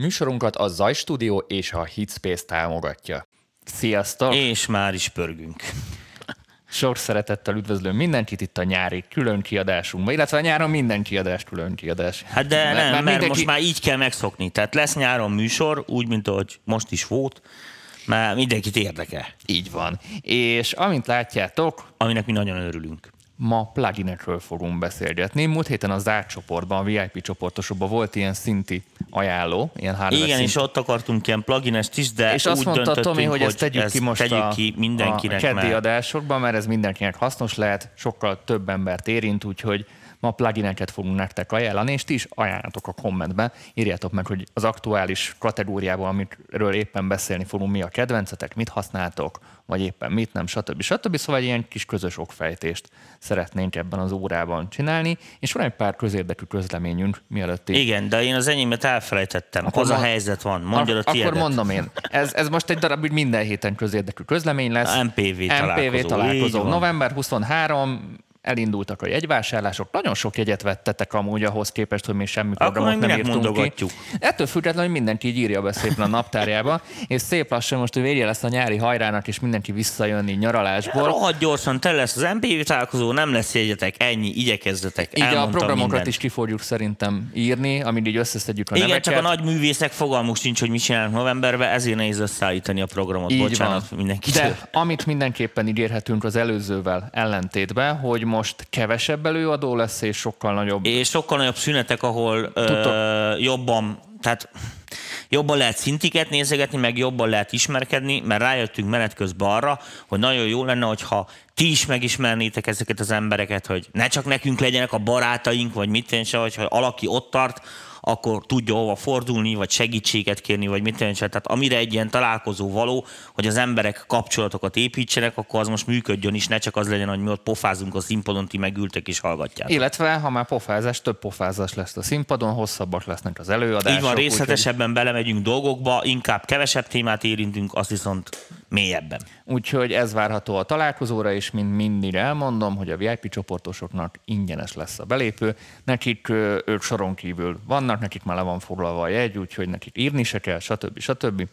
Műsorunkat a Zaj Studio és a Hitspace támogatja. Sziasztok! És már is pörgünk. Sok szeretettel üdvözlöm mindenkit itt a nyári külön kiadásunkban, illetve a nyáron minden kiadás külön kiadás. Hát de mert, nem, mert, mert mindenki... most már így kell megszokni. Tehát lesz nyáron műsor, úgy, mint ahogy most is volt, mert mindenkit érdekel. Így van. És amint látjátok... Aminek mi nagyon örülünk ma pluginekről fogunk beszélgetni. Múlt héten a zárt csoportban, a VIP csoportosokban volt ilyen szinti ajánló, ilyen hardware Igen, szint. és ott akartunk ilyen pluginest is, de És azt mondta Tomi, hogy ezt tegyük ezt ki most tegyük a, ki mindenkinek, a keddi mert... adásokban, mert ez mindenkinek hasznos lehet, sokkal több embert érint, úgyhogy ma plugineket fogunk nektek ajánlani, és ti is ajánlatok a kommentben. Írjátok meg, hogy az aktuális kategóriában, amiről éppen beszélni fogunk, mi a kedvencetek, mit használtok, vagy éppen mit nem, stb. stb. Szóval egy ilyen kis közös okfejtést szeretnénk ebben az órában csinálni, és van egy pár közérdekű közleményünk mielőtt. Így... Igen, de én az enyémet elfelejtettem. Akkor az a helyzet van. Mondja a, a Akkor mondom én. Ez, ez most egy darab, hogy minden héten közérdekű közlemény lesz. A MPV találkozó. MPV találkozó. November 23, elindultak a jegyvásárlások, nagyon sok jegyet vettetek amúgy ahhoz képest, hogy mi semmi programot Akkor nem írtunk ki. Ettől függetlenül, hogy mindenki így írja be szépen a naptárjába, és szép lassan most a végére lesz a nyári hajrának, és mindenki visszajönni nyaralásból. Rohadt gyorsan, te lesz az MPV találkozó, nem lesz jegyetek, ennyi, igyekezzetek. Így a programokat mindent. is ki fogjuk szerintem írni, amit így összeszedjük a Igen, neveket. csak a nagy művészek fogalmuk sincs, hogy mi csinálnak novemberben, ezért nehéz összeállítani a programot. Így Bocsánat van. mindenkitől. De amit mindenképpen ígérhetünk az előzővel ellentétben, hogy most kevesebb előadó lesz, és sokkal nagyobb... És sokkal nagyobb szünetek, ahol ö, jobban, tehát jobban lehet szintiket nézegetni, meg jobban lehet ismerkedni, mert rájöttünk menet közben arra, hogy nagyon jó lenne, hogyha ti is megismernétek ezeket az embereket, hogy ne csak nekünk legyenek a barátaink, vagy mit se, vagy ha alaki ott tart, akkor tudja hova fordulni, vagy segítséget kérni, vagy mit tenni. Tehát amire egy ilyen találkozó való, hogy az emberek kapcsolatokat építsenek, akkor az most működjön is, ne csak az legyen, hogy mi ott pofázunk a színpadon, ti megültek és hallgatják. Illetve, ha már pofázás, több pofázás lesz a színpadon, hosszabbak lesznek az előadások. Így van, részletesebben úgy, belemegyünk dolgokba, inkább kevesebb témát érintünk, azt viszont mélyebben. Úgyhogy ez várható a találkozóra, és mint mindig elmondom, hogy a VIP csoportosoknak ingyenes lesz a belépő. Nekik ők soron kívül vannak, nekik már le van foglalva a jegy, úgyhogy nekik írni se kell, stb. stb.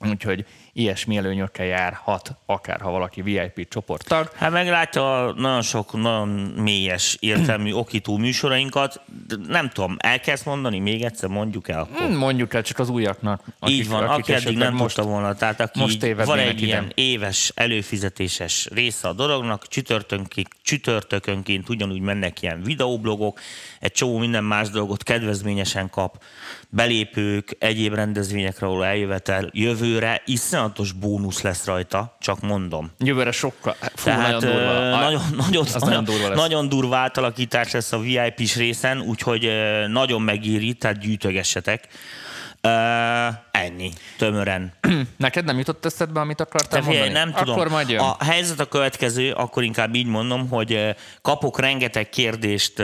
Úgyhogy ilyesmi előnyökkel járhat, akár ha valaki VIP csoporttag. Hát meglátja nagyon sok nagyon mélyes értelmű okító műsorainkat. Nem tudom, el kell mondani, még egyszer mondjuk el akkor. Hmm, mondjuk el csak az újaknak. Akik, Így van, akik aki eddig nem most, tudta volna. Tehát aki most van egy ilyen ide. éves előfizetéses része a dolognak, csütörtökönként, csütörtökönként ugyanúgy mennek ilyen videóblogok, egy csomó minden más dolgot kedvezményesen kap, belépők, egyéb rendezvényekre való eljövetel, jövőre iszonyatos bónusz lesz rajta, csak mondom. Jövőre sokkal, fú, Tehát, nagyon durva. Nagyon, nagyon, nagyon, durva lesz. nagyon durva átalakítás lesz a VIP-s részen, úgyhogy nagyon megéri, tehát gyűjtögessetek. Uh, ennyi, tömören. Neked nem jutott eszedbe, amit akartál Te mondani? Nem tudom. Akkor majd jön. A helyzet a következő, akkor inkább így mondom, hogy kapok rengeteg kérdést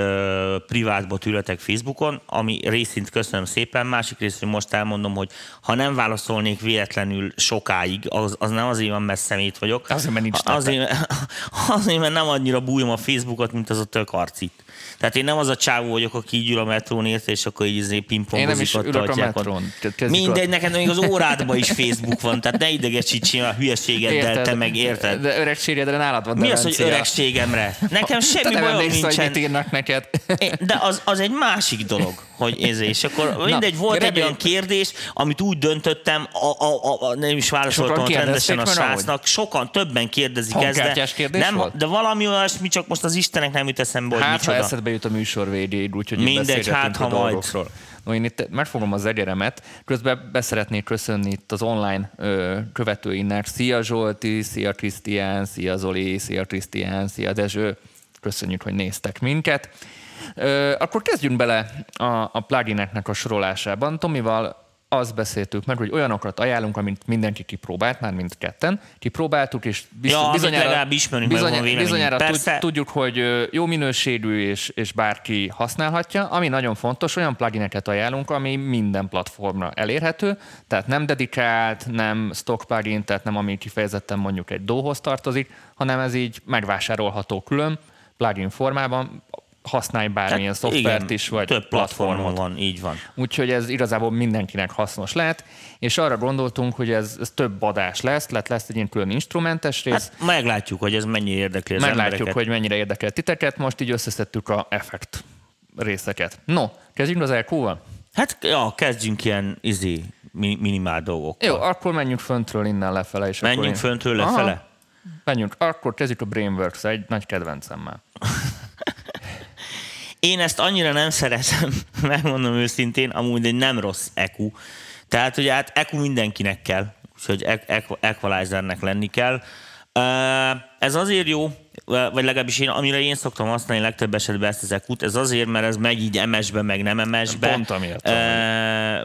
privátba tőletek Facebookon, ami részint köszönöm szépen, másik részint most elmondom, hogy ha nem válaszolnék véletlenül sokáig, az, az nem azért van, mert szemét vagyok. Azért, mert nincs azért, azért, mert nem annyira bújom a Facebookot, mint az a tök arcit. Tehát én nem az a csávó vagyok, aki így ül a metrón ért, és akkor így izé pingpongozik. Én nem is ülök a metrón. Mindegy, neked még az órádban is Facebook van, tehát ne idegesítsél a hülyeségeddel, érted, te meg érted. De öregségedre nálad van Mi az, hogy öregségemre? Nekem semmi bajom nincsen. írnak neked. De az, az egy másik dolog, hogy ez és akkor mindegy, volt Na, egy olyan kérdés, amit úgy döntöttem, a, a, a, nem is válaszoltam rendesen a srácnak, sokan többen kérdezik ezt, de, nem, de valami olyasmi, csak most az Istenek nem jut eszembe, hogy hát, micsoda. Ha eszedbe jut a műsor végéig, úgyhogy Mindegy, hát ha majd. No, én itt megfogom az egyeremet, közben beszeretnék köszönni itt az online ö, követőinek. Szia Zsolti, szia Krisztián, szia Zoli, szia Krisztián, szia Dezső. Köszönjük, hogy néztek minket. Ö, akkor kezdjünk bele a, a plugineknek a sorolásában. Tomival azt beszéltük meg, hogy olyanokat ajánlunk, amit mindenki kipróbált, már mind ketten. Kipróbáltuk, és biz, ja, bizonyára, ismerünk bizony, bizonyára Persze. tudjuk, hogy jó minőségű és, és bárki használhatja. Ami nagyon fontos, olyan plugineket ajánlunk, ami minden platformra elérhető, tehát nem dedikált, nem stock plugin, tehát nem ami kifejezetten mondjuk egy dóhoz tartozik, hanem ez így megvásárolható külön plugin formában, használj bármilyen hát, szoftvert igen, is, vagy több platformon van, így van. Úgyhogy ez igazából mindenkinek hasznos lehet, és arra gondoltunk, hogy ez, ez több adás lesz, lehet lesz egy ilyen külön instrumentes rész. Hát meglátjuk, hogy ez mennyire érdekli az Meglátjuk, embereket. hogy mennyire érdekel titeket, most így összeszedtük a effekt részeket. No, kezdjünk az EQ-val? Hát, ja, kezdjünk ilyen izé, minimál dolgokkal. Jó, akkor menjünk föntről innen lefele. És menjünk én... föntről lefele? Aha. Menjünk, akkor kezdjük a Brainworks, egy nagy kedvencemmel. Én ezt annyira nem szeretem, megmondom őszintén, amúgy egy nem rossz EQ. Tehát ugye hát EQ mindenkinek kell, úgyhogy equalizernek lenni kell. Ez azért jó, vagy legalábbis én, amire én szoktam használni legtöbb esetben ezt az EQ-t, ez azért, mert ez megy így MS-be, meg nem MS-be. Pont amiatt.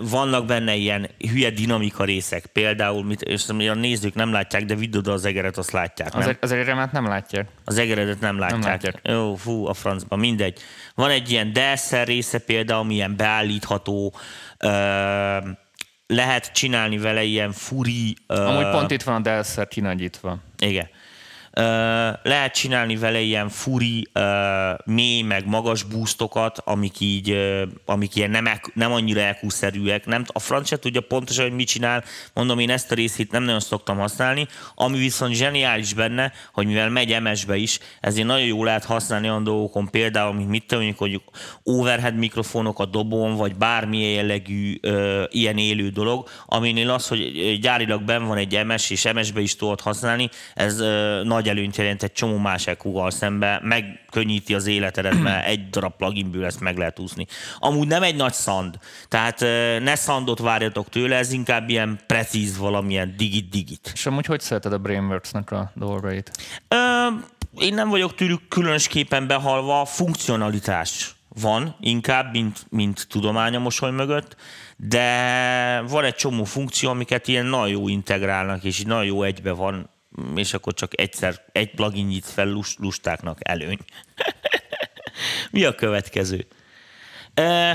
Vannak benne ilyen hülye dinamika részek, például, mit, és a nézők nem látják, de vidd az egeret, azt látják, nem? Az, az egeremet nem látják. Az egeredet nem látják. Nem látják. Jó, fú, a francba, mindegy. Van egy ilyen delszer része például, ami ilyen beállítható, lehet csinálni vele ilyen furi... Amúgy pont itt van a delszer kinagyítva. Igen lehet csinálni vele ilyen furi, mély, meg magas boostokat, amik így, amik ilyen nem, nem annyira EQ-szerűek. Nem, a franc se tudja pontosan, hogy mit csinál. Mondom, én ezt a részét nem nagyon szoktam használni. Ami viszont zseniális benne, hogy mivel megy MS-be is, ezért nagyon jól lehet használni olyan dolgokon, például, mint mit tudom, hogy overhead mikrofonok a dobon, vagy bármilyen jellegű ö, ilyen élő dolog, aminél az, hogy gyárilag ben van egy MS, és MS-be is tudod használni, ez ö, nagy nagy előnyt jelent egy csomó más eq szembe, megkönnyíti az életedet, mert egy darab pluginből ezt meg lehet úszni. Amúgy nem egy nagy szand, tehát ne szandot várjatok tőle, ez inkább ilyen precíz valamilyen digit-digit. És amúgy hogy szereted a Brainworks-nak a dolgait? Ö, én nem vagyok tőlük különösképpen behalva, funkcionalitás van inkább, mint, mint tudomány a mosoly mögött, de van egy csomó funkció, amiket ilyen nagyon jó integrálnak, és nagyon jó egybe van és akkor csak egyszer egy plugin nyitsz fel lustáknak előny. Mi a következő?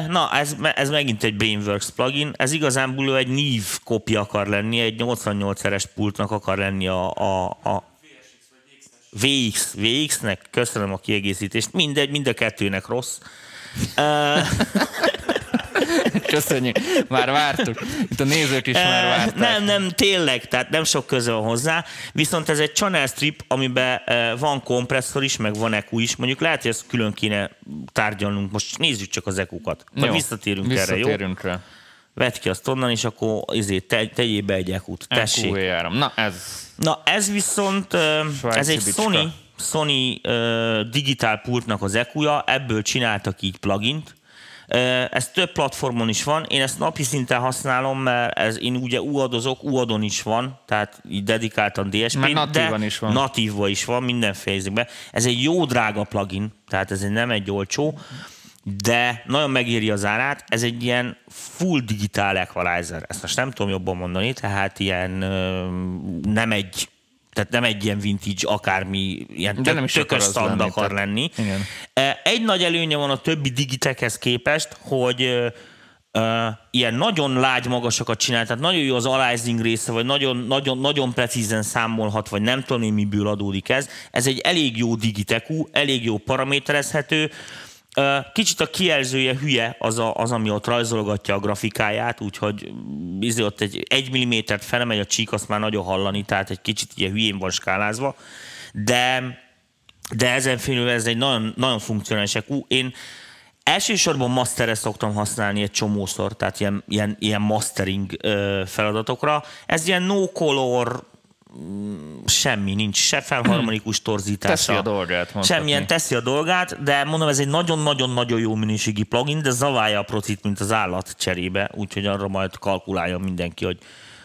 Na, ez, ez megint egy Brainworks plugin. Ez igazából egy NIV kopja akar lenni, egy 88-szeres pultnak akar lenni a, a, a VX, VX-nek, köszönöm a kiegészítést. Mindegy, mind a kettőnek rossz. Köszönjük. Már vártuk. Itt a nézők is már eh, várták. Nem, nem, tényleg, tehát nem sok köze van hozzá. Viszont ez egy channel strip, amiben eh, van kompresszor is, meg van EQ is. Mondjuk lehet, hogy ezt külön kéne tárgyalnunk. Most nézzük csak az EQ-kat. Majd visszatérünk, visszatérünk erre, jó? Rá. Vedd ki azt onnan, és akkor izé, te, tegyél be egy EQ-t. Tessék. EQ Na ez. Na ez viszont, eh, Svájci ez egy bicska. Sony, Sony uh, digitál pultnak az EQ-ja, ebből csináltak így plugint, ez több platformon is van, én ezt napi szinten használom, mert ez, én ugye uadozok, uadon is van, tehát így dedikáltan DSP, de is van. natívva is van, minden fejezetben. Ez egy jó drága plugin, tehát ez nem egy olcsó, de nagyon megéri az árát. Ez egy ilyen full digitál equalizer. Ezt most nem tudom jobban mondani, tehát ilyen nem egy tehát nem egy ilyen vintage akármi, ilyen tök, nem is tökös akar lenni, akar tehát, lenni. Igen. Egy nagy előnye van a többi digitekhez képest, hogy Uh, ilyen nagyon lágy magasokat csinál, tehát nagyon jó az aliasing része, vagy nagyon, nagyon, nagyon precízen számolhat, vagy nem tudom én miből adódik ez. Ez egy elég jó digitekú, elég jó paraméterezhető, Kicsit a kijelzője hülye az, a, az ami ott rajzolgatja a grafikáját, úgyhogy bizony ott egy, egy millimétert felemegy a csík, azt már nagyon hallani, tehát egy kicsit ilyen hülyén van skálázva, de, de ezen felül ez egy nagyon, nagyon funkcionális. Én elsősorban masterre szoktam használni egy csomószor, tehát ilyen, ilyen, ilyen mastering feladatokra. Ez ilyen no color, semmi, nincs se felharmonikus torzítása. Teszi a dolgát. Mondhatni. Semmilyen teszi a dolgát, de mondom, ez egy nagyon-nagyon-nagyon jó minőségi plugin, de zaválja a procit, mint az állat cserébe, úgyhogy arra majd kalkulálja mindenki, hogy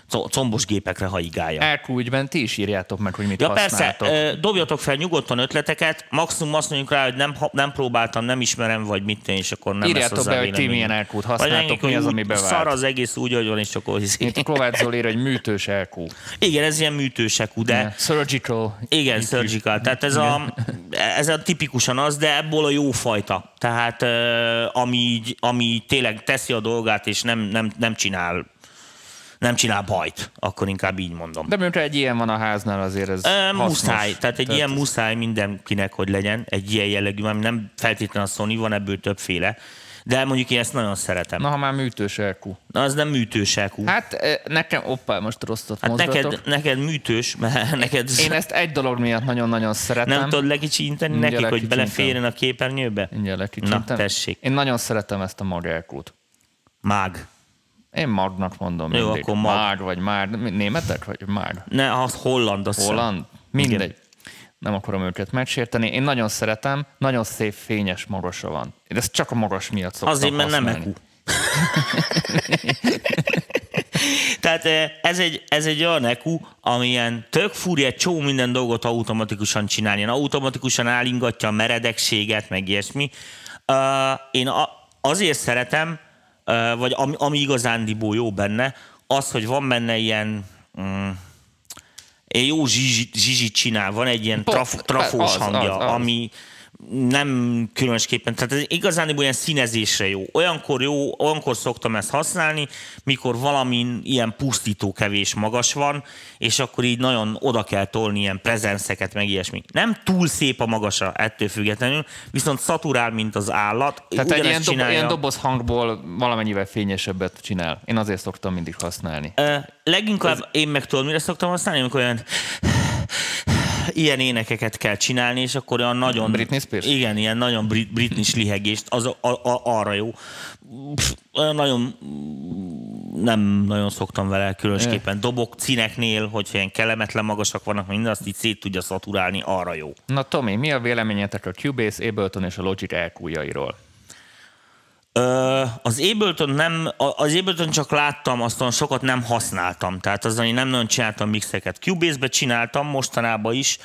combos gépekre haigálja. Elküldjben ti is írjátok meg, hogy mit ja, használtok. persze, dobjatok fel nyugodtan ötleteket, maximum azt mondjuk rá, hogy nem, nem próbáltam, nem ismerem, vagy mit és akkor nem Írjátok be, hogy ti milyen elkút használtok, mi az, ami bevált. Szar az egész úgy, hogy van, és akkor... Mint a Kovács Zoli hogy műtős elkú. Igen, ez ilyen műtős elkú, de... Yeah. Surgical. Igen, surgical. Tehát ez a, ez a tipikusan az, de ebből a jó fajta. Tehát ami, ami tényleg teszi a dolgát, és nem, nem, nem csinál nem csinál bajt, akkor inkább így mondom. De miután egy ilyen van a háznál, azért ez E, muszáj, tehát egy Tehát ilyen ez- muszáj mindenkinek, hogy legyen, egy ilyen jellegű, ami nem feltétlenül a Sony, van ebből többféle, de mondjuk én ezt nagyon szeretem. Na, ha már műtős LQ. Na, az nem műtős EQ. Hát, nekem, oppá, most rosszat hát neked, neked műtős, mert neked Én ezt egy dolog miatt nagyon-nagyon szeretem. nem tudod legkicsinteni Mindjárt nekik, hogy beleférjen a képernyőbe? Mindjárt lekicsintem. Na, tessék. Én nagyon szeretem ezt a mag LQ-t. Mág. Én magnak mondom Jó, mindig. akkor mag. Mág vagy már. Németek vagy már? Ne, az holland, azt. Holland? Mindegy. Nem akarom őket megsérteni. Én nagyon szeretem, nagyon szép fényes magosa van. Én ezt csak a magas miatt szoktam Azért, mert nem. EQ. Tehát eh, ez egy, ez egy olyan EQ, amilyen tök fúri egy csomó minden dolgot automatikusan csinálni. Ilyen automatikusan állingatja a meredekséget, meg ilyesmi. Uh, én a, azért szeretem, vagy ami, ami igazándiból jó benne, az, hogy van benne ilyen mm, egy jó zsizsit, zsizsit csinál, van egy ilyen traf, trafós az, hangja, az, az. ami nem különösképpen, tehát ez igazán olyan színezésre jó. Olyankor jó, olyankor szoktam ezt használni, mikor valamin ilyen pusztító kevés magas van, és akkor így nagyon oda kell tolni ilyen prezenszeket, meg ilyesmi. Nem túl szép a magasa ettől függetlenül, viszont szaturál, mint az állat. Tehát egy ilyen, dob, ilyen doboz hangból valamennyivel fényesebbet csinál. Én azért szoktam mindig használni. Ö, leginkább én meg tudod, mire szoktam használni, amikor olyan ilyen énekeket kell csinálni, és akkor olyan nagyon... Britney Spears? Igen, ilyen nagyon brit, britney lihegést, az a, a, a, arra jó. Pff, olyan nagyon nem nagyon szoktam vele különösképpen. Dobok cineknél, hogyha ilyen kellemetlen magasak vannak, minden azt így szét tudja szaturálni, arra jó. Na Tomi, mi a véleményetek a Cubase, Ableton és a Logic EQ-jairól? Az Ableton nem, az Ableton csak láttam, aztán sokat nem használtam, tehát azon én nem nagyon csináltam mixeket. Cubase-be csináltam mostanában is.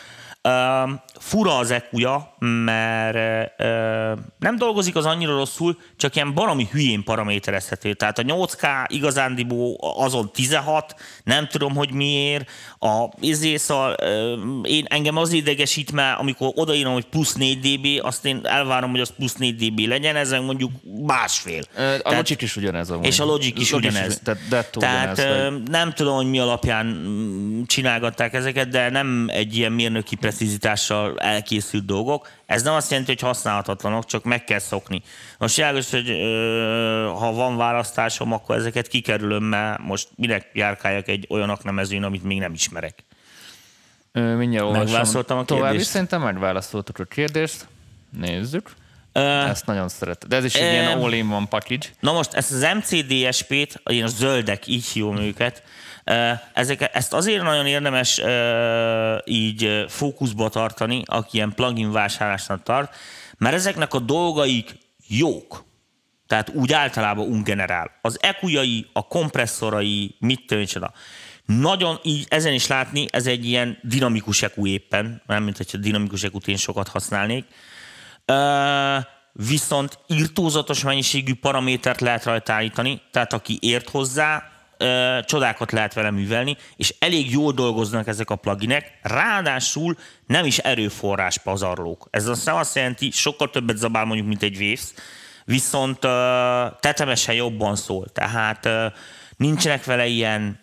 Ö, fura az EQ-ja, mert ö, nem dolgozik az annyira rosszul, csak ilyen baromi hülyén paraméterezhető. Tehát a 8K igazándiból azon 16, nem tudom, hogy miért. A izé, szóval, ö, én, engem az idegesít, mert amikor odaírom, hogy plusz 4 dB, azt én elvárom, hogy az plusz 4 dB legyen, ezen mondjuk másfél. A Tehát- Logic is ugyanez a és a Logic is ugyanez. Tehát, dettó Tehát ugyanez, vagy- nem tudom, hogy mi alapján mm, csinálgatták ezeket, de nem egy ilyen mérnöki precizitással elkészült dolgok. Ez nem azt jelenti, hogy használhatatlanok, csak meg kell szokni. Most világos, hogy ö, ha van választásom, akkor ezeket kikerülöm, mert most minek járkáljak egy olyan aknemezőn, amit még nem ismerek. Ö, mindjárt. Megválaszoltam a kérdést? szerintem megválaszoltuk a kérdést. Nézzük. Ö, Ezt nagyon szeretem. De ez is egy Em, ilyen all-in-one package. Na most ezt az MCDSP-t, ilyen zöldek, így hívom őket, ö, ezek, ezt azért nagyon érdemes így fókuszba tartani, aki ilyen plugin vásárlásnak tart, mert ezeknek a dolgaik jók. Tehát úgy általában ungenerál. Az EQ-jai, a kompresszorai, mit tudom én csoda. Nagyon így ezen is látni, ez egy ilyen dinamikus EQ éppen, nem mint hogyha dinamikus EQ-t én sokat használnék. Ö, viszont írtózatos mennyiségű paramétert lehet rajta állítani, tehát aki ért hozzá, csodákat lehet vele művelni, és elég jól dolgoznak ezek a pluginek, ráadásul nem is erőforrás pazarlók. Ez azt nem azt jelenti, sokkal többet zabál mondjuk, mint egy Waves, viszont ö, tetemesen jobban szól. Tehát ö, nincsenek vele ilyen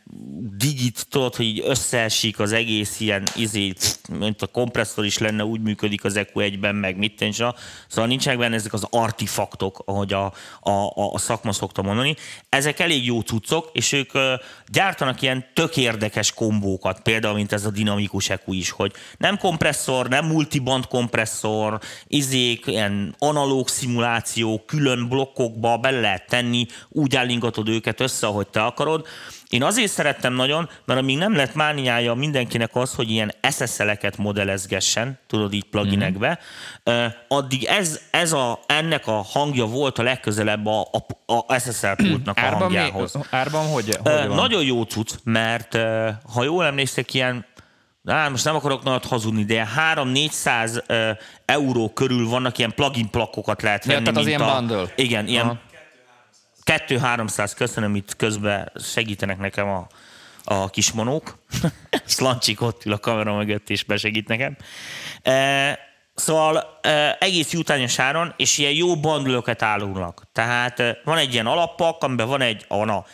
digit, tudod, hogy így összeesik az egész ilyen, izé, mint a kompresszor is lenne, úgy működik az EQ1-ben, meg mit tenni, szóval nincsenek benne ezek az artifaktok, ahogy a, a, a, a szakma szokta mondani. Ezek elég jó cuccok, és ők ö, gyártanak ilyen tök érdekes kombókat, például, mint ez a dinamikus EQ is, hogy nem kompresszor, nem multiband kompresszor, izék, ilyen analóg szimuláció, külön blokkokba bele lehet tenni, úgy állingatod őket össze, ahogy te akarod. Én azért szerettem nagyon, mert amíg nem lett mániája mindenkinek az, hogy ilyen SSL-eket modellezgessen, tudod így pluginekbe, mm. addig ez, ez a, ennek a hangja volt a legközelebb a, a, a SSL pultnak a Árban, mi, hangjához. árban hogy, hogy van? Nagyon jó cucc, mert ha jól emlékszek, ilyen Á, most nem akarok nagyot hazudni, de ilyen 3-400 ö, euró körül vannak ilyen plugin plakokat lehet Ja, venni. tehát az ilyen a, bundle. Igen, ilyen Aha. 2-300, köszönöm, itt közben segítenek nekem a, a kismonók. Szlancsik ott ül a kamera mögött és besegít nekem. E, Szóval egész jutányos és ilyen jó bandlöket állulnak. Tehát van egy ilyen alappak, amiben van egy a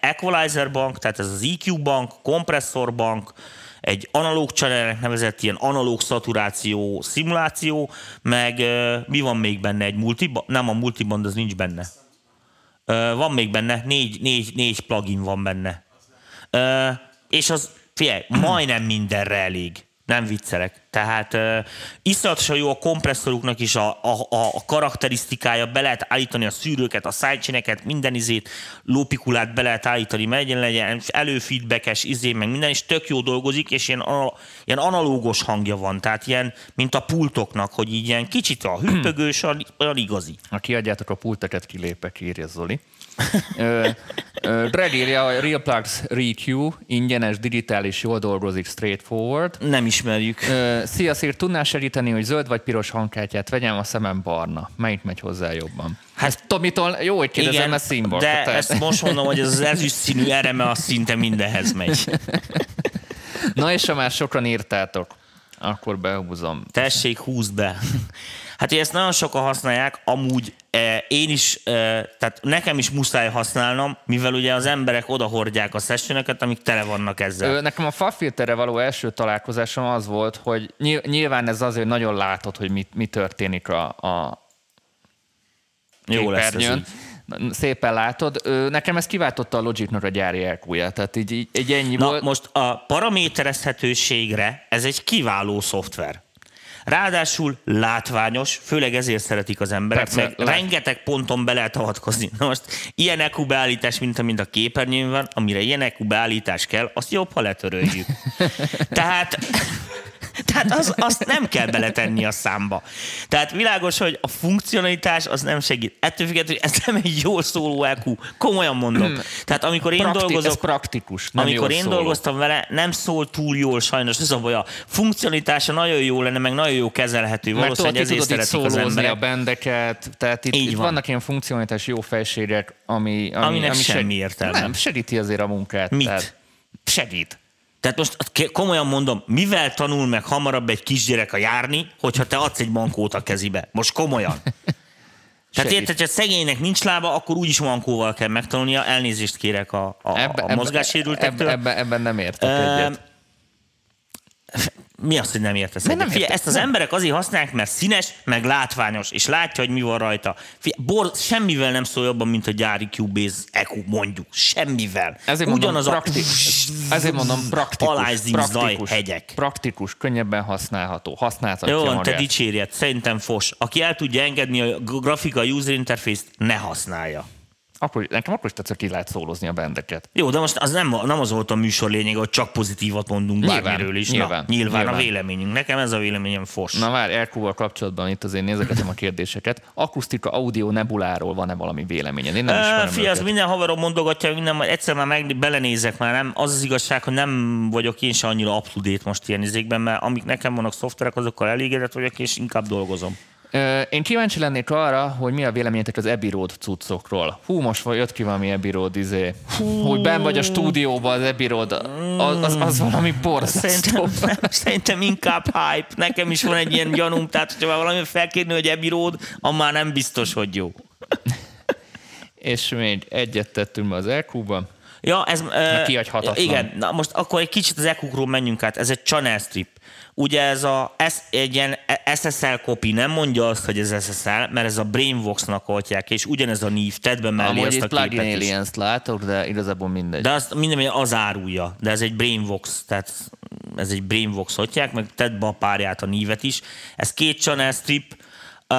equalizer bank, tehát ez az EQ bank, kompresszor bank, egy analóg channelnek nevezett ilyen analóg szaturáció szimuláció, meg mi van még benne? Egy multiband? Nem, a multiband az nincs benne. Van még benne, négy, négy, négy plugin van benne. És az, figyelj, majdnem mindenre elég. Nem viccelek. Tehát uh, iszonyatosan jó a kompresszoruknak is a, a, a karakterisztikája, be lehet állítani a szűrőket, a sidechaineket, minden izét, lópikulát be lehet állítani, megyen legyen, előfeedbackes izé, meg minden, és tök jó dolgozik, és ilyen, ilyen analógos hangja van, tehát ilyen, mint a pultoknak, hogy így ilyen kicsit a hüppögős, olyan igazi. Ha kiadjátok a pulteket, kilépek, írja Zoli. Dredd írja, a Real Plugs ReQ, ingyenes, digitális, jól dolgozik, straightforward. Nem ismerjük. Szia, Szír, tudnál segíteni, hogy zöld vagy piros hangkártyát vegyem, a szemem barna. Melyik megy hozzá jobban? Hát Tomitól jó, hogy kérdezem, mert színból. De tehát. ezt most mondom, hogy ez az ezüst színű ereme a szinte mindenhez megy. Na és ha már sokan írtátok, akkor behúzom. Tessék, húzd be. Hát ezt nagyon sokan használják, amúgy én is, eh, tehát nekem is muszáj használnom, mivel ugye az emberek odahordják a sessioneket, amik tele vannak ezzel. Nekem a fafilterre való első találkozásom az volt, hogy nyilván ez azért nagyon látod, hogy mi, mi történik a, a Jó lesz ez így szépen látod. Nekem ez kiváltotta a Logicnak a gyári elkúját, tehát így, így, így ennyi Na, volt. most a paraméterezhetőségre ez egy kiváló szoftver. Ráadásul látványos, főleg ezért szeretik az emberek, Persze, meg lát... rengeteg ponton be lehet avatkozni. Na most ilyen EQ beállítás, mint amint a képernyőn van, amire ilyen EQ beállítás kell, azt jobb, ha letöröljük. Tehát tehát az, azt nem kell beletenni a számba. Tehát világos, hogy a funkcionalitás az nem segít. Ettől függetlenül, ez nem egy jól szóló EQ. Komolyan mondom. Hmm. Tehát amikor én Prakti- dolgozok... Praktikus, nem Amikor én szóló. dolgoztam vele, nem szól túl jól sajnos. Ez a baj, a funkcionalitása nagyon jó lenne, meg nagyon jó kezelhető. Mert Valószínűleg ezért szeretik az emberek. a bendeket, tehát itt, itt van. vannak ilyen funkcionalitás jó fejségek, ami, ami, Aminek ami semmi értelme. Nem, segíti azért a munkát. Mit? Tehát segít. Tehát most komolyan mondom, mivel tanul meg hamarabb egy kisgyerek a járni, hogyha te adsz egy mankót a kezibe? Most komolyan. Tehát érted, hogy szegénynek nincs lába, akkor úgyis mankóval kell megtanulnia. Elnézést kérek a, a, ebbe, a mozgássérültektől. Ebben ebbe, ebbe nem értek egyet. Mi az, hogy nem értesz? Nem, nem Fia, ezt az emberek azért használják, mert színes, meg látványos, és látja, hogy mi van rajta. Fia, bor, semmivel nem szól jobban, mint a gyári Cubase EQ, mondjuk. Semmivel. Ezért Ugyanaz mondom, praktikus, a... ezért mondom praktikus, praktikus, hegyek. praktikus, könnyebben használható. Használhatja Jó, te dicsérjed, szerintem fos. Aki el tudja engedni a grafika user interface-t, ne használja akkor, nekem akkor is tetszett, ki lehet szólozni a bendeket. Jó, de most az nem, nem az volt a műsor lényeg, hogy csak pozitívat mondunk nyilván, bármiről is. Nyilván, Na, nyilván, nyilván, a véleményünk. Nekem ez a véleményem fos. Na már rq kapcsolatban itt azért nézegetem a kérdéseket. Akusztika, audio, nebuláról van-e valami véleményed? Én nem Fia, az minden haverom mondogatja, minden, egyszer már meg, belenézek már, nem. Az az igazság, hogy nem vagyok én se annyira up most ilyen izékben, mert amik nekem vannak szoftverek, azokkal elégedett vagyok, és inkább dolgozom. Én kíváncsi lennék arra, hogy mi a véleményetek az Abbey Road cuccokról. Hú, most jött ki valami Abbey Road izé. Hú. Hogy ben vagy a stúdióban az Abbey Road, az, az, az valami borzasztó. Szerintem, szerintem inkább hype. Nekem is van egy ilyen gyanúm, tehát ha valami felkérni, hogy Abbey Road, már nem biztos, hogy jó. És még egyet tettünk az EQ-ba. Ja, ez... Uh, igen, na most akkor egy kicsit az EQ-ról menjünk át. Ez egy channel strip. Ugye ez a, ez egy ilyen SSL copy nem mondja azt, hogy ez SSL, mert ez a Brainvox-nak oltják, és ugyanez a név, tedd be mellé Amúgy azt a plugin aliens látok, de igazából mindegy. De azt minden az árulja, de ez egy Brainvox, tehát ez egy Brainvox hotják, meg tedd be a párját, a nívet is. Ez két channel strip, Uh,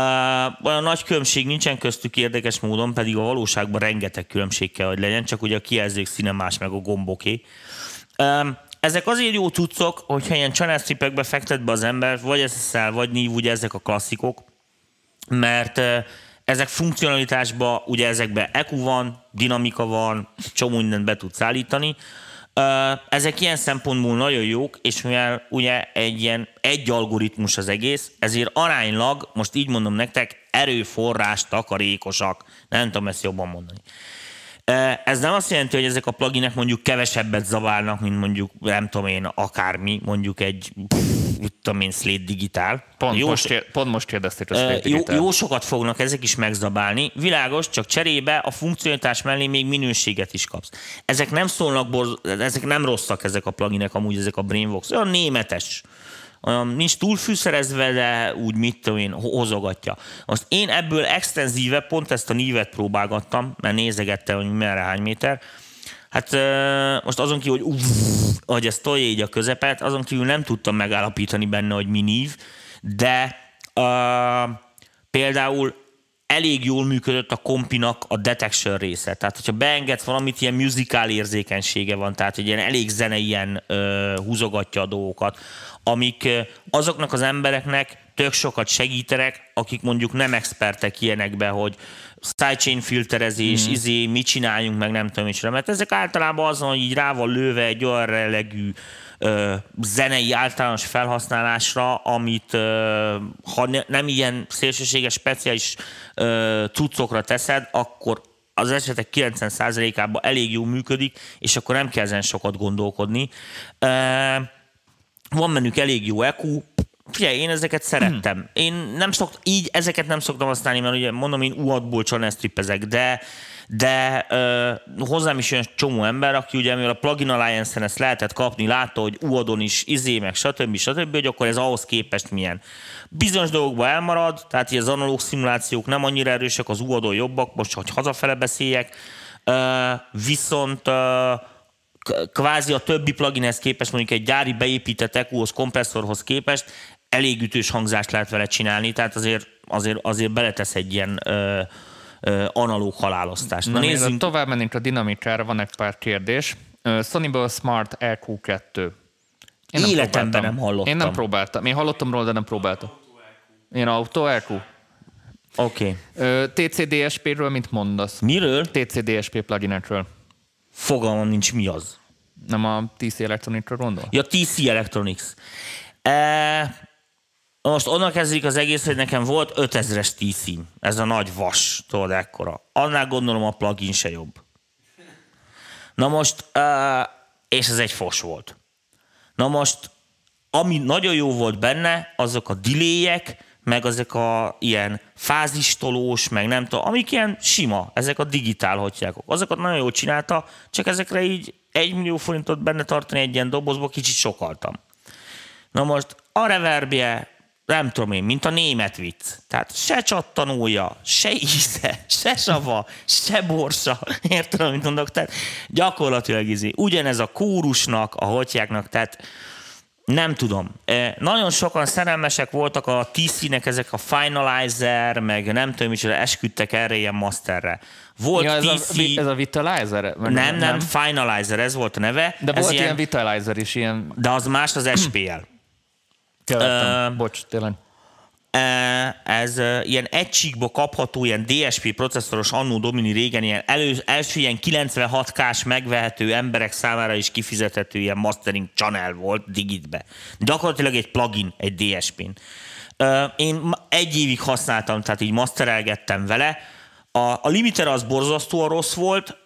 olyan nagy különbség nincsen köztük érdekes módon, pedig a valóságban rengeteg különbség kell, hogy legyen, csak ugye a kijelzők színe más, meg a gomboké. Um, ezek azért jó cuccok, hogyha ilyen channel stripekbe fektet be az ember, vagy SSL, vagy NIV, ugye ezek a klasszikok, mert ezek funkcionalitásban, ugye ezekben EQ van, dinamika van, csomó mindent be tudsz állítani. Ezek ilyen szempontból nagyon jók, és mivel ugye egy ilyen egy algoritmus az egész, ezért aránylag, most így mondom nektek, erőforrás takarékosak. Nem tudom ezt jobban mondani. Ez nem azt jelenti, hogy ezek a pluginek mondjuk kevesebbet zaválnak, mint mondjuk, nem tudom én, akármi, mondjuk egy mit tudom én, Slate Digitál. Pont, jó, most, kér, pont most kérdezték a Slate jó, jó sokat fognak ezek is megzabálni. Világos, csak cserébe a funkcionalitás mellé még minőséget is kapsz. Ezek nem szólnak, borz, ezek nem rosszak ezek a pluginek, amúgy ezek a Brainbox. Olyan németes. Olyan nincs túl de úgy mit tudom én, ho- hozogatja. Most én ebből extenzíve pont ezt a nívet próbálgattam, mert nézegettem, hogy merre hány méter. Hát most azon kívül, hogy, uff, hogy ez tolja így a közepet, azon kívül nem tudtam megállapítani benne, hogy mi nív, de ö, például elég jól működött a kompinak a detection része. Tehát, hogyha beengedsz valamit, ilyen musical érzékenysége van, tehát egy ilyen elég zene ilyen ö, húzogatja a dolgokat, amik azoknak az embereknek tök sokat segítenek, akik mondjuk nem expertek ilyenekbe, hogy sidechain filterezés, mm. izé, mit csináljunk, meg nem tudom micsoda. Mert ezek általában azon, hogy így rá van lőve egy olyan relegű ö, zenei általános felhasználásra, amit ö, ha ne, nem ilyen szélsőséges, speciális ö, cuccokra teszed, akkor az esetek 90%-ában elég jól működik, és akkor nem kell ezen sokat gondolkodni. Ö, van bennük elég jó EQ, Figyelj, én ezeket szerettem. Én nem szokt, így ezeket nem szoktam használni, mert ugye mondom, én UAD-ból csak ezt trippezek, de, de ö, hozzám is jön csomó ember, aki ugye, mivel a Plugin Alliance-en ezt lehetett kapni, látta, hogy UAD-on is izé, meg stb. stb., hogy akkor ez ahhoz képest milyen. Bizonyos dolgokban elmarad, tehát az analóg szimulációk nem annyira erősek, az UAD-on jobbak, most, hogy hazafele beszéljek, ö, viszont ö, kvázi a többi pluginhez képest, mondjuk egy gyári beépített EQ-hoz, kompresszorhoz képest elég ütős hangzást lehet vele csinálni, tehát azért, azért, azért beletesz egy ilyen ö, ö, analóg halálosztást. Na, nézzünk. tovább mennénk a dinamikára, van egy pár kérdés. Ö, Sony-ból Smart EQ2. Én nem Életemben próbáltam. nem hallottam. Én nem próbáltam. Én hallottam róla, de nem próbáltam. Én autó EQ. Oké. Ö, TCDSP-ről mit mondasz? Miről? TCDSP pluginekről. Fogalmam nincs, mi az. Nem a TC Electronicról gondol? Ja, TC Electronics. E, most onnan kezdődik az egész, hogy nekem volt 5000-es tc Ez a nagy vas, tudod, ekkora. Annál gondolom a plugin se jobb. Na most, e, és ez egy fos volt. Na most, ami nagyon jó volt benne, azok a delayek, meg ezek a ilyen fázistolós, meg nem tudom, amik ilyen sima, ezek a digitál hotyákok. Azokat nagyon jól csinálta, csak ezekre így egy millió forintot benne tartani egy ilyen dobozba, kicsit sokaltam. Na most a reverbje, nem tudom én, mint a német vicc. Tehát se csattanója, se íze, se sava, se borsa. Érted, amit mondok? Tehát gyakorlatilag izé. Ugyanez a kórusnak, a hotyáknak, tehát nem tudom. E, Nagyon sokan szerelmesek voltak a TC-nek, ezek a Finalizer, meg nem tudom, micsoda, esküdtek erre ilyen masterre. Volt Ja, ez, TC... a, ez a Vitalizer? Vagy nem, nem, Finalizer, ez volt a neve. De ez volt ilyen Vitalizer is, ilyen... De az más az SPL. Ö, Bocs, tényleg. E, ez e, ilyen egy csíkba kapható, ilyen DSP processzoros annó Domini régen, ilyen elő, első ilyen 96K-s megvehető emberek számára is kifizethető ilyen mastering channel volt digitbe. Gyakorlatilag egy plugin, egy DSP-n. E, Én egy évig használtam, tehát így masterelgettem vele. A, a limiter az borzasztóan rossz volt,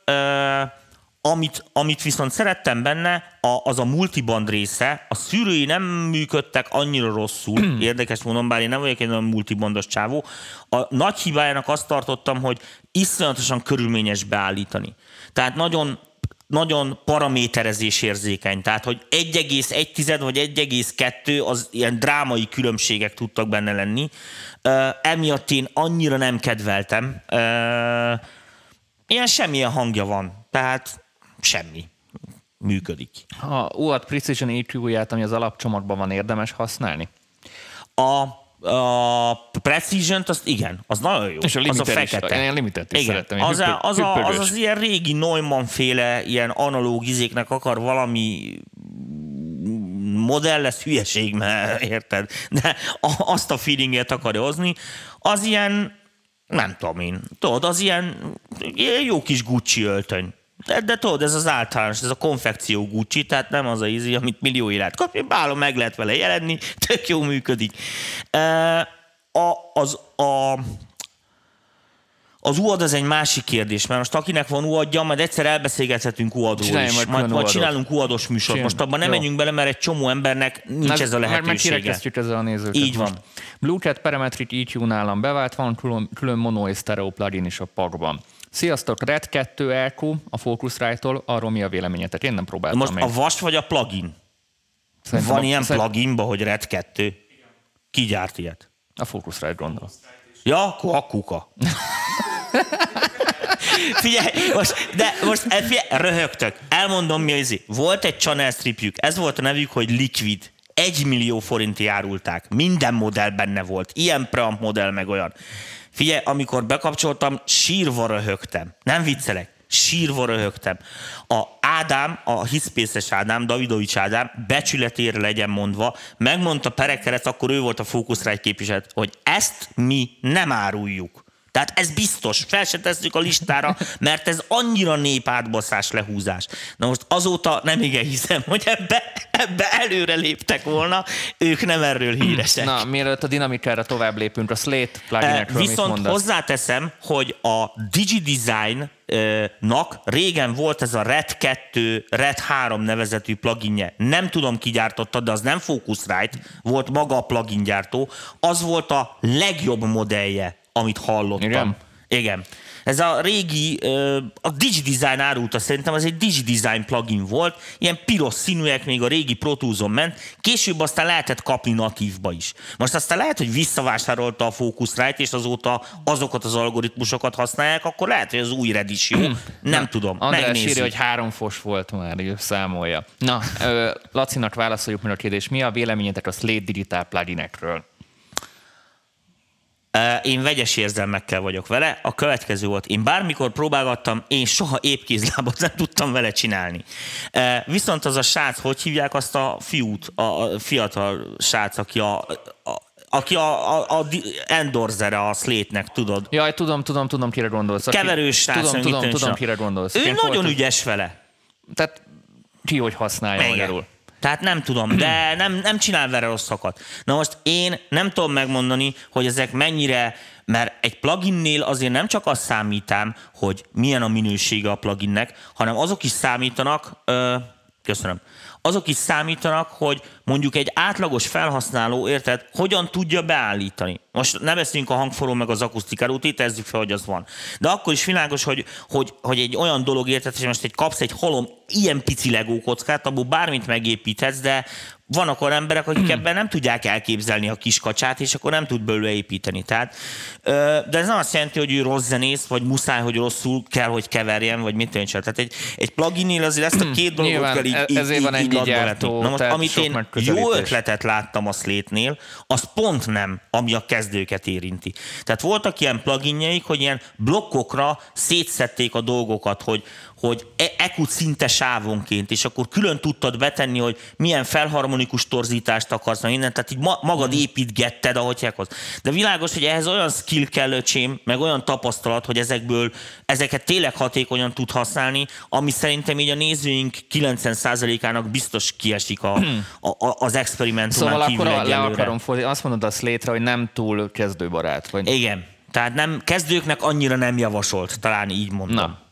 amit, amit viszont szerettem benne, a, az a multiband része, a szűrői nem működtek annyira rosszul, érdekes mondom, bár én nem vagyok egy nagyon multibandos csávó. A nagy hibájának azt tartottam, hogy iszonyatosan körülményes beállítani. Tehát nagyon nagyon paraméterezés érzékeny, tehát hogy 1,1 vagy 1,2 az ilyen drámai különbségek tudtak benne lenni. Uh, emiatt én annyira nem kedveltem. Uh, ilyen semmilyen hangja van, tehát semmi működik. A UAD Precision EQ-ját, ami az alapcsomagban van, érdemes használni? A, a precision azt igen, az nagyon jó. És a az a limited is. fekete. Én a limited is igen. szeretem, ilyen Az, hüppö- az, a, az, az ilyen régi Neumann féle ilyen analóg izéknek akar valami modell lesz hülyeség, mert érted? De azt a feelinget akarja hozni. Az ilyen, nem tudom én, tudod, az ilyen, ilyen jó kis Gucci öltöny. De, de tudod, ez az általános, ez a konfekció Gucci, tehát nem az a ízi, amit millió élet kapja, bálom meg lehet vele jelenni, tök jó működik. A, az, a, Az UAD az egy másik kérdés, mert most akinek van UAD-ja, majd egyszer elbeszélgethetünk UAD-ról Csináljunk is. majd Majd, csinálunk UAD-os műsort. Csináljuk. Most abban nem Jó. menjünk bele, mert egy csomó embernek nincs ez a Mert lehetősége. megkirekesztjük ezzel a nézőket. Így van. most. Bluechat Parametric EQ nálam bevált, van külön, külön mono és stereo plugin is a pakban. Sziasztok, Red 2 EQ a Focusrite-tól, arról mi a véleményetek? Én nem próbáltam Most még. a vas vagy a plugin? Szerintem Van a, ilyen szerint- pluginba, hogy Red 2? Ki gyárt ilyet? A Focusrite gondol. Ja, akkor a kuka. Figyelj, most, de most eh, figyelj, röhögtök. Elmondom mi az. Volt egy channel stripjük, ez volt a nevük, hogy Liquid. Egy millió forinti árulták. Minden modell benne volt. Ilyen preamp modell, meg olyan. Figyelj, amikor bekapcsoltam, sírva röhögtem. Nem viccelek. Sírva röhögtem. A Ádám, a hiszpészes Ádám, Davidovics Ádám, becsületére legyen mondva, megmondta Perekeret, akkor ő volt a Focusrite képviselet, hogy ezt mi nem áruljuk. Tehát ez biztos, fel se tesszük a listára, mert ez annyira népátbaszás lehúzás. Na most azóta nem igen hiszem, hogy ebbe, ebbe előre léptek volna, ők nem erről híresek. Na, mielőtt a dinamikára tovább lépünk, a Slate Eh, pluginekről mit Viszont hozzáteszem, hogy a DigiDesign-nak régen volt ez a Red 2, Red 3 nevezetű pluginje. Nem tudom, ki gyártotta, de az nem Focusrite, volt maga a plugin gyártó. Az volt a legjobb modellje, amit hallottam. Igen? Igen. Ez a régi, a DigiDesign árulta szerintem, ez egy DigiDesign plugin volt, ilyen piros színűek még a régi Pro Tools-on ment, később aztán lehetett kapni natívba is. Most aztán lehet, hogy visszavásárolta a Focusrite, és azóta azokat az algoritmusokat használják, akkor lehet, hogy az új Red is jó. Nem tudom, András írja, hogy három fos volt már, ő számolja. Na, ö, Lacinak válaszoljuk meg a kérdés, mi a véleményetek a Slate Digital pluginekről? Én vegyes érzelmekkel vagyok vele. A következő volt, én bármikor próbálgattam, én soha épkézlábat nem tudtam vele csinálni. Viszont az a srác, hogy hívják azt a fiút, a fiatal srác, aki a, a aki a, a, a endorzere a Slate-nek, tudod? Jaj, tudom, tudom, tudom, kire gondolsz. Aki- Keverős srác. Tudom, tudom, tudom, tudom, kire gondolsz. Ő Egyébként nagyon volt- ügyes vele. Tehát ki, hogy használja Igen. magyarul. Tehát nem tudom, de nem, nem csinál vele rosszakat. Na most én nem tudom megmondani, hogy ezek mennyire, mert egy pluginnél azért nem csak azt számítám, hogy milyen a minősége a pluginnek, hanem azok is számítanak, ö, köszönöm, azok is számítanak, hogy mondjuk egy átlagos felhasználó, érted, hogyan tudja beállítani. Most ne beszéljünk a hangforról meg az akusztikáról, tételezzük fel, hogy az van. De akkor is világos, hogy, hogy, hogy egy olyan dolog, érted, hogy most egy kapsz egy halom ilyen pici legó kockát, abból bármit megépíthetsz, de vannak olyan emberek, akik ebben nem tudják elképzelni a kiskacsát, és akkor nem tud belőle építeni. Tehát, de ez nem azt jelenti, hogy ő rossz zenész, vagy muszáj, hogy rosszul kell, hogy keverjen, vagy mit tűncsen. Tehát egy, egy pluginnél azért ezt a két dolgot Nyilván, kell így, e- így, ezért így, van így gyártó. Na most, amit én jó ötletet láttam a Slate-nél, az pont nem, ami a kezdőket érinti. Tehát voltak ilyen pluginjeik, hogy ilyen blokkokra szétszették a dolgokat, hogy, hogy e- EQ szinte sávonként, és akkor külön tudtad betenni, hogy milyen felharmonikus torzítást akarsz, meg minden, tehát így ma- magad építgetted, ahogy hekhoz. De világos, hogy ehhez olyan skill kell, öcsém, meg olyan tapasztalat, hogy ezekből, ezeket tényleg hatékonyan tud használni, ami szerintem így a nézőink 90%-ának biztos kiesik a, a, a, az experimentumán Szóval kívül akkor le egyelőre. akarom fordítani. Azt mondod a slate hogy nem túl kezdőbarát. Vagy... Igen. Tehát nem, kezdőknek annyira nem javasolt, talán így mondom. Na.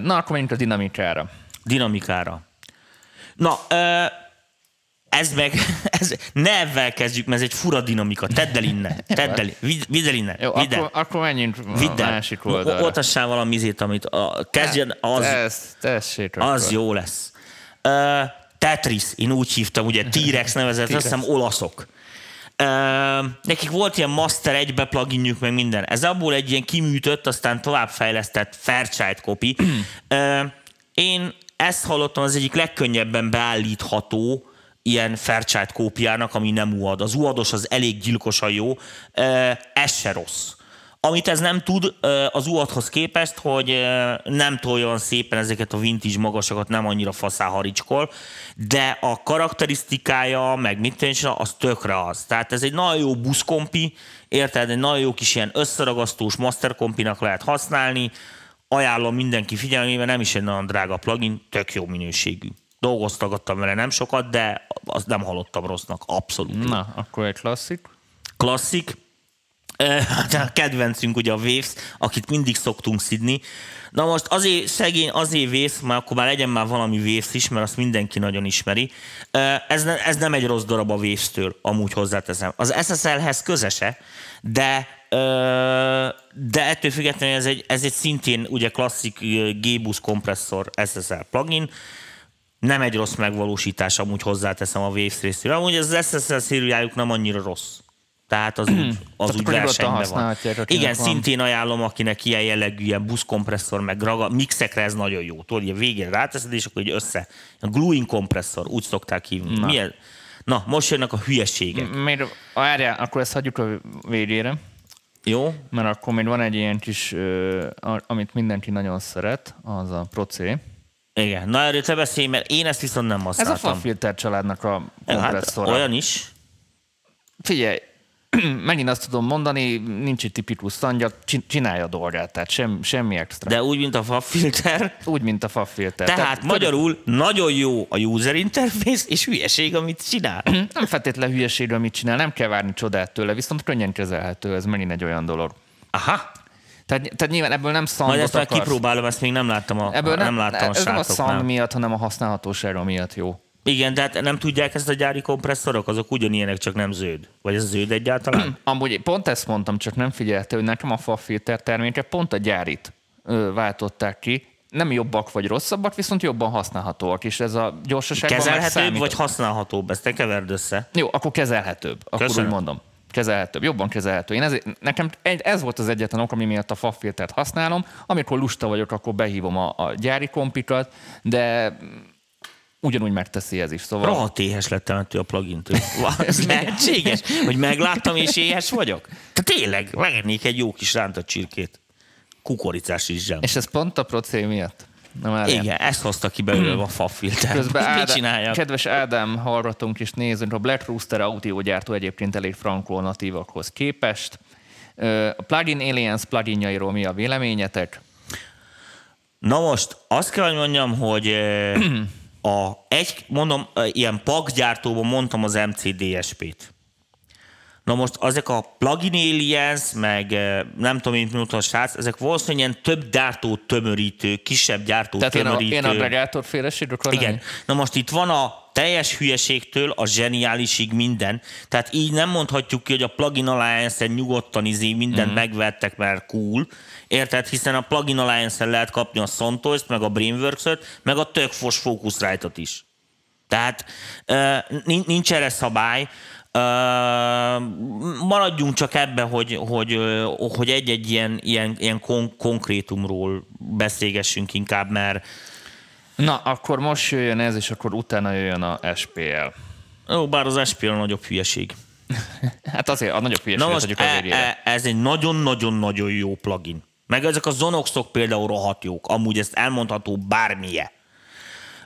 Na, akkor menjünk a dinamikára. dinamikára. Na, ez meg, ez, ne ebben kezdjük, mert ez egy fura dinamika. Tedd el innen, tedd el, vidd, vidd el innen, Jó, vidd el. akkor, akkor menjünk Vidd el. másik oldalra. Oltassál valami izét, amit a, kezdjen, az, Ez, tessék az akkor. jó lesz. Uh, Tetris, én úgy hívtam, ugye T-Rex nevezett, azt hiszem olaszok. Uh, nekik volt ilyen Master 1 pluginjük, meg minden. Ez abból egy ilyen kiműtött, aztán továbbfejlesztett Fairchild copy. uh, én ezt hallottam az egyik legkönnyebben beállítható ilyen Fairchild kópiának, ami nem UAD. Az UAD-os az elég gyilkosan jó, uh, ez se rossz. Amit ez nem tud az UAD-hoz képest, hogy nem toljon szépen ezeket a vintage magasokat, nem annyira faszá haricskol, de a karakterisztikája, meg mit tűncsen, az tökre az. Tehát ez egy nagyon jó buszkompi, érted? Egy nagyon jó kis ilyen összeragasztós masterkompinak lehet használni, ajánlom mindenki figyelmébe, nem is egy nagyon drága plugin, tök jó minőségű. Dolgoztagattam vele nem sokat, de azt nem hallottam rossznak, abszolút. Na, akkor egy klasszik. Klasszik, a kedvencünk ugye a Waves, akit mindig szoktunk szidni. Na most azért szegény, azért Waves, már akkor már legyen már valami Waves is, mert azt mindenki nagyon ismeri. Ez, ne, ez nem egy rossz darab a Waves-től, amúgy hozzáteszem. Az SSL-hez közese, de de ettől függetlenül ez egy, ez egy szintén ugye klasszik G-Bus kompresszor SSL plugin, nem egy rossz megvalósítás, amúgy hozzáteszem a Waves részéről. Amúgy az SSL szériájuk nem annyira rossz. Tehát az úgy, az úgy versenyben van. Igen, van. szintén ajánlom, akinek ilyen jellegű, ilyen buszkompresszor, meg raga, mixekre ez nagyon jó. Tudod, a végén ráteszed, és akkor így össze. A gluing kompresszor, úgy szokták hívni. Na. Milyen? Na, most jönnek a hülyeségek. Miért, várjál, akkor ezt hagyjuk a végére. Jó. Mert akkor még van egy ilyen kis, amit mindenki nagyon szeret, az a Procé. Igen, na erről te beszélj, mert én ezt viszont nem használtam. Ez a Fafilter családnak a kompresszora. Hát, olyan is. Figyelj, megint azt tudom mondani, nincs egy tipikus szangyak, csinálja a dolgát, tehát sem, semmi extra. De úgy, mint a FAF-filter? Úgy, mint a FAF-filter. Tehát, tehát magyarul tudod... nagyon jó a user interface, és hülyeség, amit csinál. nem feltétlenül hülyeség, amit csinál, nem kell várni csodát tőle, viszont könnyen kezelhető, ez megint egy olyan dolog. Aha. Tehát, tehát nyilván ebből nem szang. Majd ezt már kipróbálom, ezt még nem láttam a, ebből nem, nem láttam a Ez nem a szang miatt, hanem a használhatósága miatt jó. Igen, de hát nem tudják ezt a gyári kompresszorok, azok ugyanilyenek, csak nem zöld. Vagy ez zöld egyáltalán? Amúgy pont ezt mondtam, csak nem figyelte, hogy nekem a FAF-filter terméke pont a gyárit ö, váltották ki. Nem jobbak vagy rosszabbak, viszont jobban használhatóak, és ez a gyorsaságban Kezelhetőbb vagy használhatóbb, ezt te keverd össze. Jó, akkor kezelhetőbb, akkor Köszönöm. úgy mondom kezelhetőbb, jobban kezelhető. Én ez, nekem ez volt az egyetlen ok, ami miatt a FAF-filtert használom. Amikor lusta vagyok, akkor behívom a, a gyári kompikat, de ugyanúgy megteszi ez is. Szóval... Rohadt éhes lettem ettől a plugin-től. ez lehetséges, hogy megláttam és éhes vagyok? Tehát tényleg, megennék egy jó kis rántott csirkét. Kukoricás is zsem. És ez pont a procé miatt? Na már Igen, ilyen. ezt hozta ki belőle a FAF-filter. Közben Ádám, mit? Kedves Ádám, hallgatunk és nézünk, a Black Rooster audiógyártó egyébként elég frankó natívakhoz képest. A Plugin Aliens pluginjairól mi a véleményetek? Na most azt kell, hogy mondjam, hogy a egy, mondom, ilyen pakgyártóban mondtam az MCDSP-t. Na most ezek a plugin aliens, meg nem tudom, mint mondta a srác, ezek valószínűleg ilyen több gyártót tömörítő, kisebb gyártót Tehát tömörítő. Én a agregátor féleség Igen. Na most itt van a teljes hülyeségtől a zseniálisig minden. Tehát így nem mondhatjuk ki, hogy a plugin alliance-en nyugodtan izé mindent mm-hmm. megvettek, mert cool. Érted? Hiszen a plugin alliance-en lehet kapni a sontos meg a Brainworks-öt, meg a tök fos Focusrite-ot is. Tehát nincs erre szabály. Uh, maradjunk csak ebbe, hogy, hogy, hogy egy-egy ilyen, ilyen, ilyen kon- konkrétumról beszélgessünk inkább, mert Na, akkor most jöjjön ez, és akkor utána jöjjön a SPL. Ó, bár az SPL nagyobb hülyeség. hát azért a nagyobb hülyeség, Na most e, e, ez egy nagyon-nagyon-nagyon jó plugin. Meg ezek a Zonoxok például rohadt jók. Amúgy ezt elmondható bármilyen.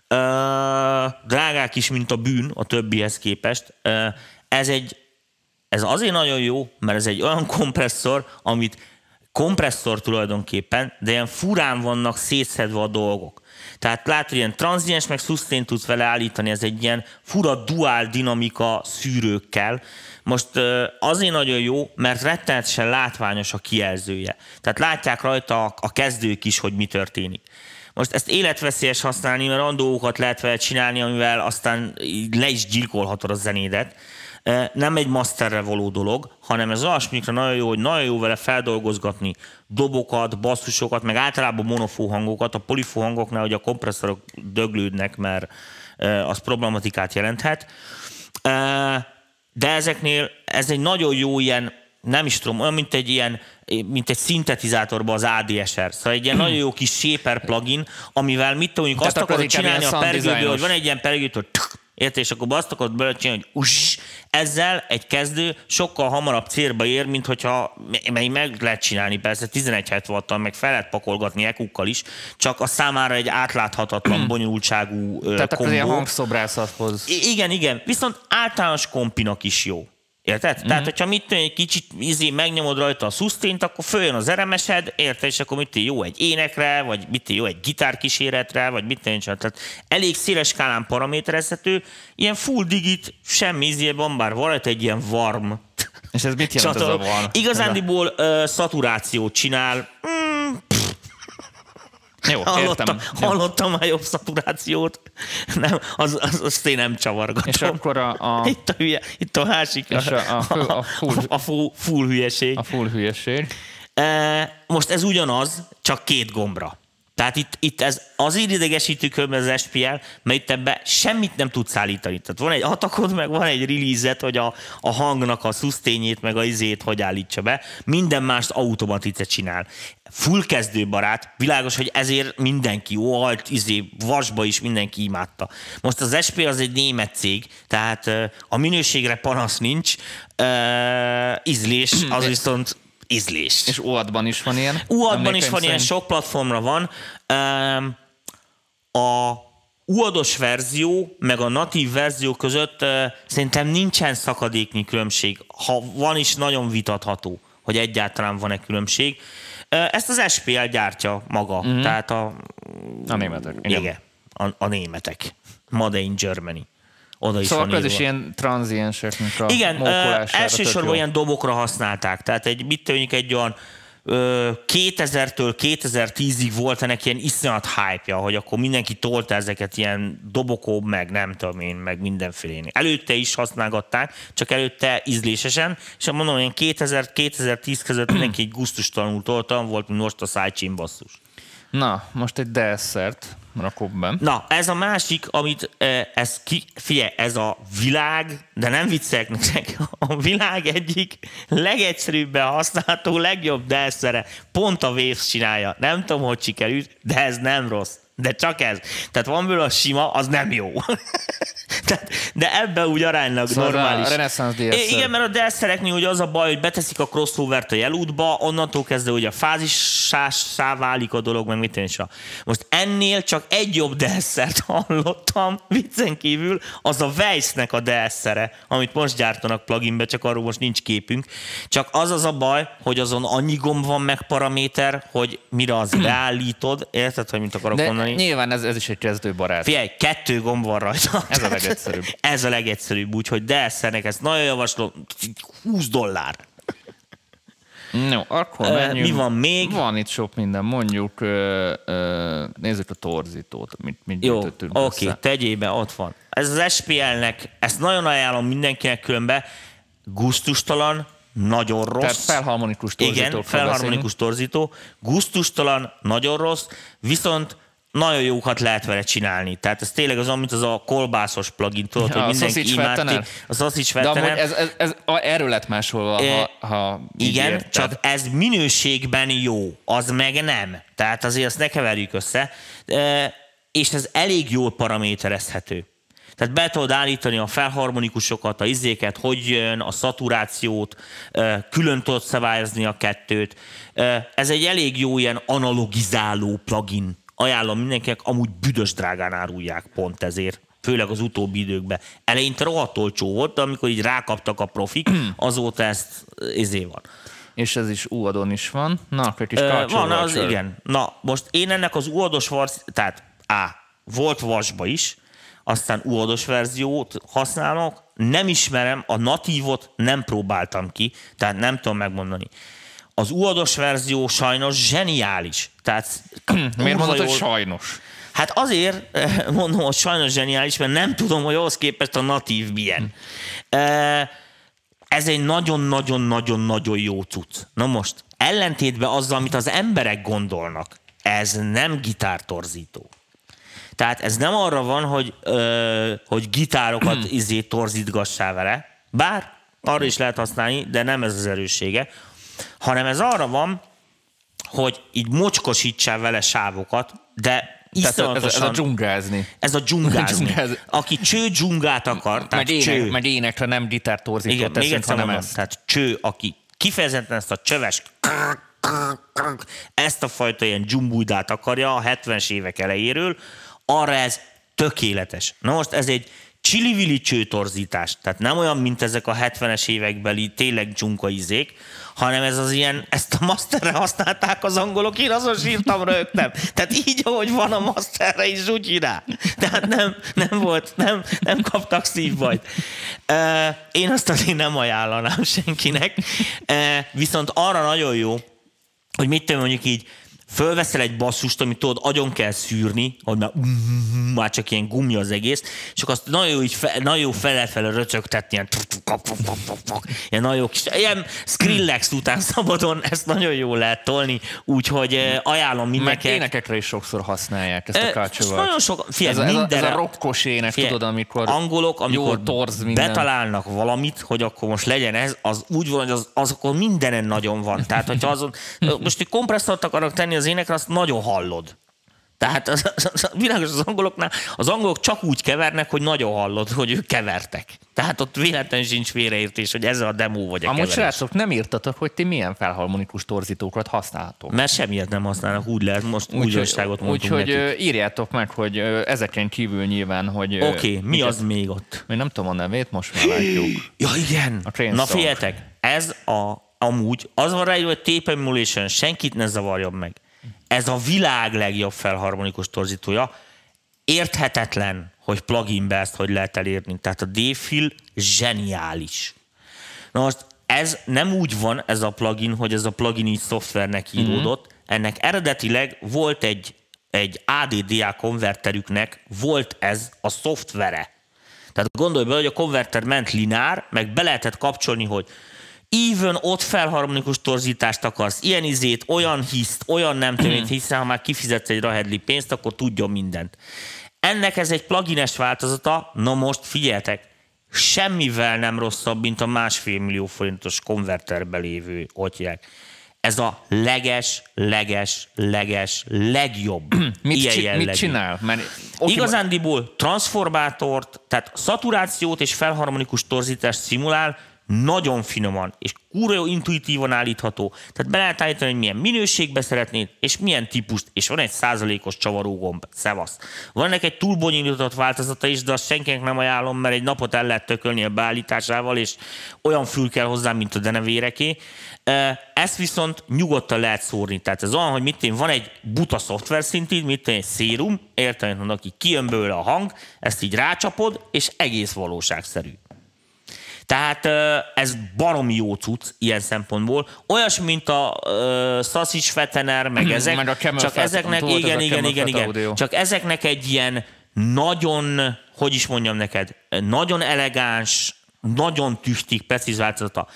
Uh, drágák is, mint a bűn a többihez képest. Uh, ez egy, ez azért nagyon jó, mert ez egy olyan kompresszor, amit kompresszor tulajdonképpen, de ilyen furán vannak szétszedve a dolgok. Tehát látod, ilyen tranziens meg sustain tudsz vele állítani, ez egy ilyen fura dual dinamika szűrőkkel. Most azért nagyon jó, mert rettenetesen látványos a kijelzője. Tehát látják rajta a kezdők is, hogy mi történik. Most ezt életveszélyes használni, mert dolgokat lehet vele csinálni, amivel aztán le is gyilkolhatod a zenédet nem egy masterre való dolog, hanem ez olyasmikre nagyon jó, hogy nagyon jó vele feldolgozgatni dobokat, basszusokat, meg általában monofó hangokat, a polifó hangoknál, hogy a kompresszorok döglődnek, mert az problematikát jelenthet. De ezeknél ez egy nagyon jó ilyen, nem is tudom, olyan, mint egy ilyen, mint egy szintetizátorban az ADSR. Szóval egy ilyen nagyon jó kis shaper plugin, amivel mit tudjuk, azt akarod csinálni a pergődő, hogy van egy ilyen pergődő, hogy Érted? És akkor azt akarod belecsínálni, hogy uss, ezzel egy kezdő sokkal hamarabb célba ér, mint hogyha mely meg lehet csinálni, persze 11 wattal, meg fel lehet pakolgatni ekukkal is, csak a számára egy átláthatatlan, bonyolultságú Tehát kombó. akkor ilyen hangszobrászathoz. igen, igen. Viszont általános kompinak is jó. Érted? Mm-hmm. Tehát, hogyha mit egy kicsit izé, megnyomod rajta a szusztént, akkor följön az eremesed, érted? És akkor mit jó egy énekre, vagy mit jó egy gitárkíséretre, vagy mit tudom, tehát elég széles skálán paraméterezhető, ilyen full digit, semmi izében, bár van egy ilyen warm És ez mit jelent Csatol. ez a van? Igazándiból uh, szaturációt csinál. Mm, Jó, hallottam, értem. Hallottam már jobb szaturációt. Nem, az, az, azt én nem csavargatom. És akkor a, a, Itt a hülye, itt a másik, És a- a fő- a full- a full, full hülyeség. a full hülyeség. E, Most ez ugyanaz, csak két gombra. Tehát itt, itt ez azért idegesítő körben az SPL, mert itt ebbe semmit nem tudsz állítani. Tehát van egy atakod, meg van egy release hogy a, a hangnak a szusztényét, meg a izét hogy állítsa be. Minden mást automatice csinál. Full kezdőbarát, világos, hogy ezért mindenki, alt, izé, vasba is mindenki imádta. Most az SP az egy német cég, tehát a minőségre panasz nincs, uh, ízlés, az viszont ízlés. És UAD-ban is van ilyen. UAD-ban is van ilyen, sok platformra van. Um, a UAD-os verzió, meg a natív verzió között uh, szerintem nincsen szakadéknyi különbség. Ha van is, nagyon vitatható, hogy egyáltalán van-e különbség. Uh, ezt az SPL gyártja maga, Mhm. mm-hmm. tehát a, A németek. Igen. igen, a, a németek. Made in Germany. Oda is Szóval van akkor ez is ilyen tranzienseknek a Igen, elsősorban ilyen dobokra használták. Tehát egy, mit tűnik egy olyan ö, 2000-től 2010-ig volt ennek ilyen iszonyat hype hogy akkor mindenki tolta ezeket ilyen dobokóbb, meg nem tudom én, meg mindenfélén. Előtte is használgatták, csak előtte ízlésesen, és mondom, ilyen 2000-2010 között mindenki egy gusztustalanul tolta, volt, mint most a sidechain basszus. Na, most egy DSR-t rakok be. Na, ez a másik, amit eh, ez ki, figyelj, ez a világ, de nem viccelek nektek, a világ egyik legegyszerűbben használható, legjobb delszere, pont a Waves csinálja. Nem tudom, hogy sikerült, de ez nem rossz. De csak ez. Tehát van belőle a sima, az nem jó. Tehát, de ebben úgy aránylag Szóval normális. a I- DSR. Igen, mert a delszereknél ugye az a baj, hogy beteszik a crossover-t a jelútba, onnantól kezdve ugye a fázissá válik a dolog, meg mit is. Most ennél csak egy jobb delszert hallottam, viccen kívül, az a Weiss-nek a delszere, amit most gyártanak pluginbe, csak arról most nincs képünk. Csak az az a baj, hogy azon annyi gomb van meg paraméter, hogy mire az beállítod, érted, hogy mit akarok De mondani? Nyilván ez, ez is egy kezdőbarát. Figyelj, kettő gomb van rajta. Ez a legegyszerűbb. Ez a legegyszerűbb, úgyhogy Delszernek ezt nagyon javaslom, 20 dollár. Jó, akkor menjünk. mi van még? Van itt sok minden. Mondjuk, nézzük a torzítót, mit, mit Jó, oké, össze. tegyél be, ott van. Ez az SPL-nek, ezt nagyon ajánlom mindenkinek különbe, gusztustalan, nagyon rossz. Tehát felharmonikus torzítókról Igen, felharmonikus torzító, gusztustalan, nagyon rossz, viszont nagyon jókat lehet vele csinálni. Tehát ez tényleg az, mint az a kolbászos plugin, tudod, Ja, hogy mindenki imádti. A sausage De amúgy ez, ez, ez, a- erről lett másolva, E, ha, ha így Igen, érted. csak ez minőségben jó, az meg nem. Tehát azért azt ne keverjük össze. E, És ez elég jól paraméterezhető. Tehát be tudod állítani a felharmonikusokat, a izéket, hogy jön, a szaturációt, e, külön tudod szabályozni a kettőt. Ez egy elég jó ilyen analogizáló plugin. Ajánlom mindenkinek, amúgy büdös drágán árulják pont ezért főleg az utóbbi időkben. Eleinte rohadt olcsó volt, de amikor így rákaptak a profik, azóta ezt izé van. És ez is UAD-on is van. Na, akkor egy kis Ö, Van, az igen. Na, most én ennek az uados varsz, tehát A, volt vasba is, aztán uados verziót használok, nem ismerem, a natívot nem próbáltam ki, tehát nem tudom megmondani. Az uados verzió sajnos zseniális. Tehát Miért mondod, hogy jól- sajnos? Hát azért eh, mondom, hogy sajnos zseniális, mert nem tudom, hogy ahhoz képest a natív milyen. Eh, Ez egy nagyon-nagyon-nagyon-nagyon jó cucc. Na most, ellentétben azzal, amit az emberek gondolnak, ez nem gitártorzító. Tehát ez nem arra van, hogy, ö, hogy gitárokat izé torzítgassá vele, bár arra is lehet használni, de nem ez az erőssége, hanem ez arra van, hogy így mocskosítsál vele sávokat, de Tehát ez, ez, a iszonyatosan... dzsungázni. Ez a dzsungázni. Aki cső dzsungát akar, tehát Meg, cső. ének, meg énekre nem gitártorzítót Igen, még teszünk, egyszer hanem mondom, ezt. tehát cső, aki kifejezetten ezt a csöves ezt a fajta ilyen dzsumbújdát akarja a 70-es évek elejéről, arra ez tökéletes. Na most ez egy csili csőtorzítás. Tehát nem olyan, mint ezek a 70-es évekbeli tényleg dzsunka izék, hanem ez az ilyen, ezt a masterre használták az angolok, én azon sírtam, rögtem. Tehát így, ahogy van a masterre is rá. Tehát nem, nem volt, nem, nem kaptak szívbajt. Én azt azért nem ajánlanám senkinek, viszont arra nagyon jó, hogy mit tudom mondjuk így, fölveszel egy basszust, amit tudod, agyon kell szűrni, hogy már, már csak ilyen gumi az egész, és akkor azt nagyon jó, így fe, nagyon jó fele-fele röcögtetni, ilyen, ilyen nagyon jó kis, ilyen Skrillex után szabadon, ezt nagyon jó lehet tolni, úgyhogy eh, ajánlom mindenkinek. Meg énekekre is sokszor használják ezt a eh, kácsóval. Nagyon sok, figyelj, ez, a, ez, a, ez a rokkos ének, figyelj, tudod, amikor angolok, amikor torz minden. betalálnak valamit, hogy akkor most legyen ez, az úgy van, hogy az, az akkor mindenen nagyon van. Tehát, hogyha azon, most egy kompresszort akarok tenni az énekre, azt nagyon hallod. Tehát az, az, az, világos az angoloknál, az angolok csak úgy kevernek, hogy nagyon hallod, hogy ők kevertek. Tehát ott véletlen sincs félreértés, hogy ez a demo vagy a Amúgy srácok, nem írtatok, hogy ti milyen felharmonikus torzítókat használtok. Mert semmiet nem használnak, úgy lehet, most úgy, újdonságot mondtunk Úgyhogy írjátok meg, hogy ezeken kívül nyilván, hogy... Oké, okay, mi az ez, még ott? Még nem tudom a nevét, most már látjuk. ja, igen. A Na figyeljetek, ez a, amúgy, az van rá, hogy Tape Emulation, senkit ne zavarjon meg ez a világ legjobb felharmonikus torzítója. Érthetetlen, hogy pluginbe ezt hogy lehet elérni. Tehát a D-Fill zseniális. Na most ez nem úgy van, ez a plugin, hogy ez a plugin így szoftvernek mhm. íródott. Mm-hmm. Ennek eredetileg volt egy, egy ADDA konverterüknek, volt ez a szoftvere. Tehát gondolj bele, hogy a konverter ment linár, meg be lehetett kapcsolni, hogy even ott felharmonikus torzítást akarsz, ilyen izét, olyan hiszt, olyan nem tudom, hiszen ha már kifizetsz egy rahedli pénzt, akkor tudjon mindent. Ennek ez egy plugines változata, na most figyeltek, semmivel nem rosszabb, mint a másfél millió forintos konverterbe lévő otyják. Ez a leges, leges, leges, legjobb mit, ilyen csi- mit csinál? Mert Igazándiból transformátort, tehát szaturációt és felharmonikus torzítást szimulál, nagyon finoman, és kurva jó intuitívan állítható. Tehát be lehet állítani, hogy milyen minőségbe szeretnéd, és milyen típust, és van egy százalékos csavarógomb. Szevasz. Van ennek egy túlbonyolított változata is, de azt senkinek nem ajánlom, mert egy napot el lehet tökölni a beállításával, és olyan fül kell hozzá, mint a denevéreké. Ezt viszont nyugodtan lehet szórni. Tehát ez olyan, hogy mit én, van egy buta szoftver szintű, mit én, egy szérum, érted, hogy aki kijön belőle a hang, ezt így rácsapod, és egész valóságszerű. Tehát ez baromi jó cucc ilyen szempontból. Olyas, mint a uh, Sassic Fetener, meg ezek. meg a csak ezeknek, igen, igen, igen, igen. Csak ezeknek egy ilyen nagyon, hogy is mondjam neked, nagyon elegáns, nagyon tüstik, precíz változata.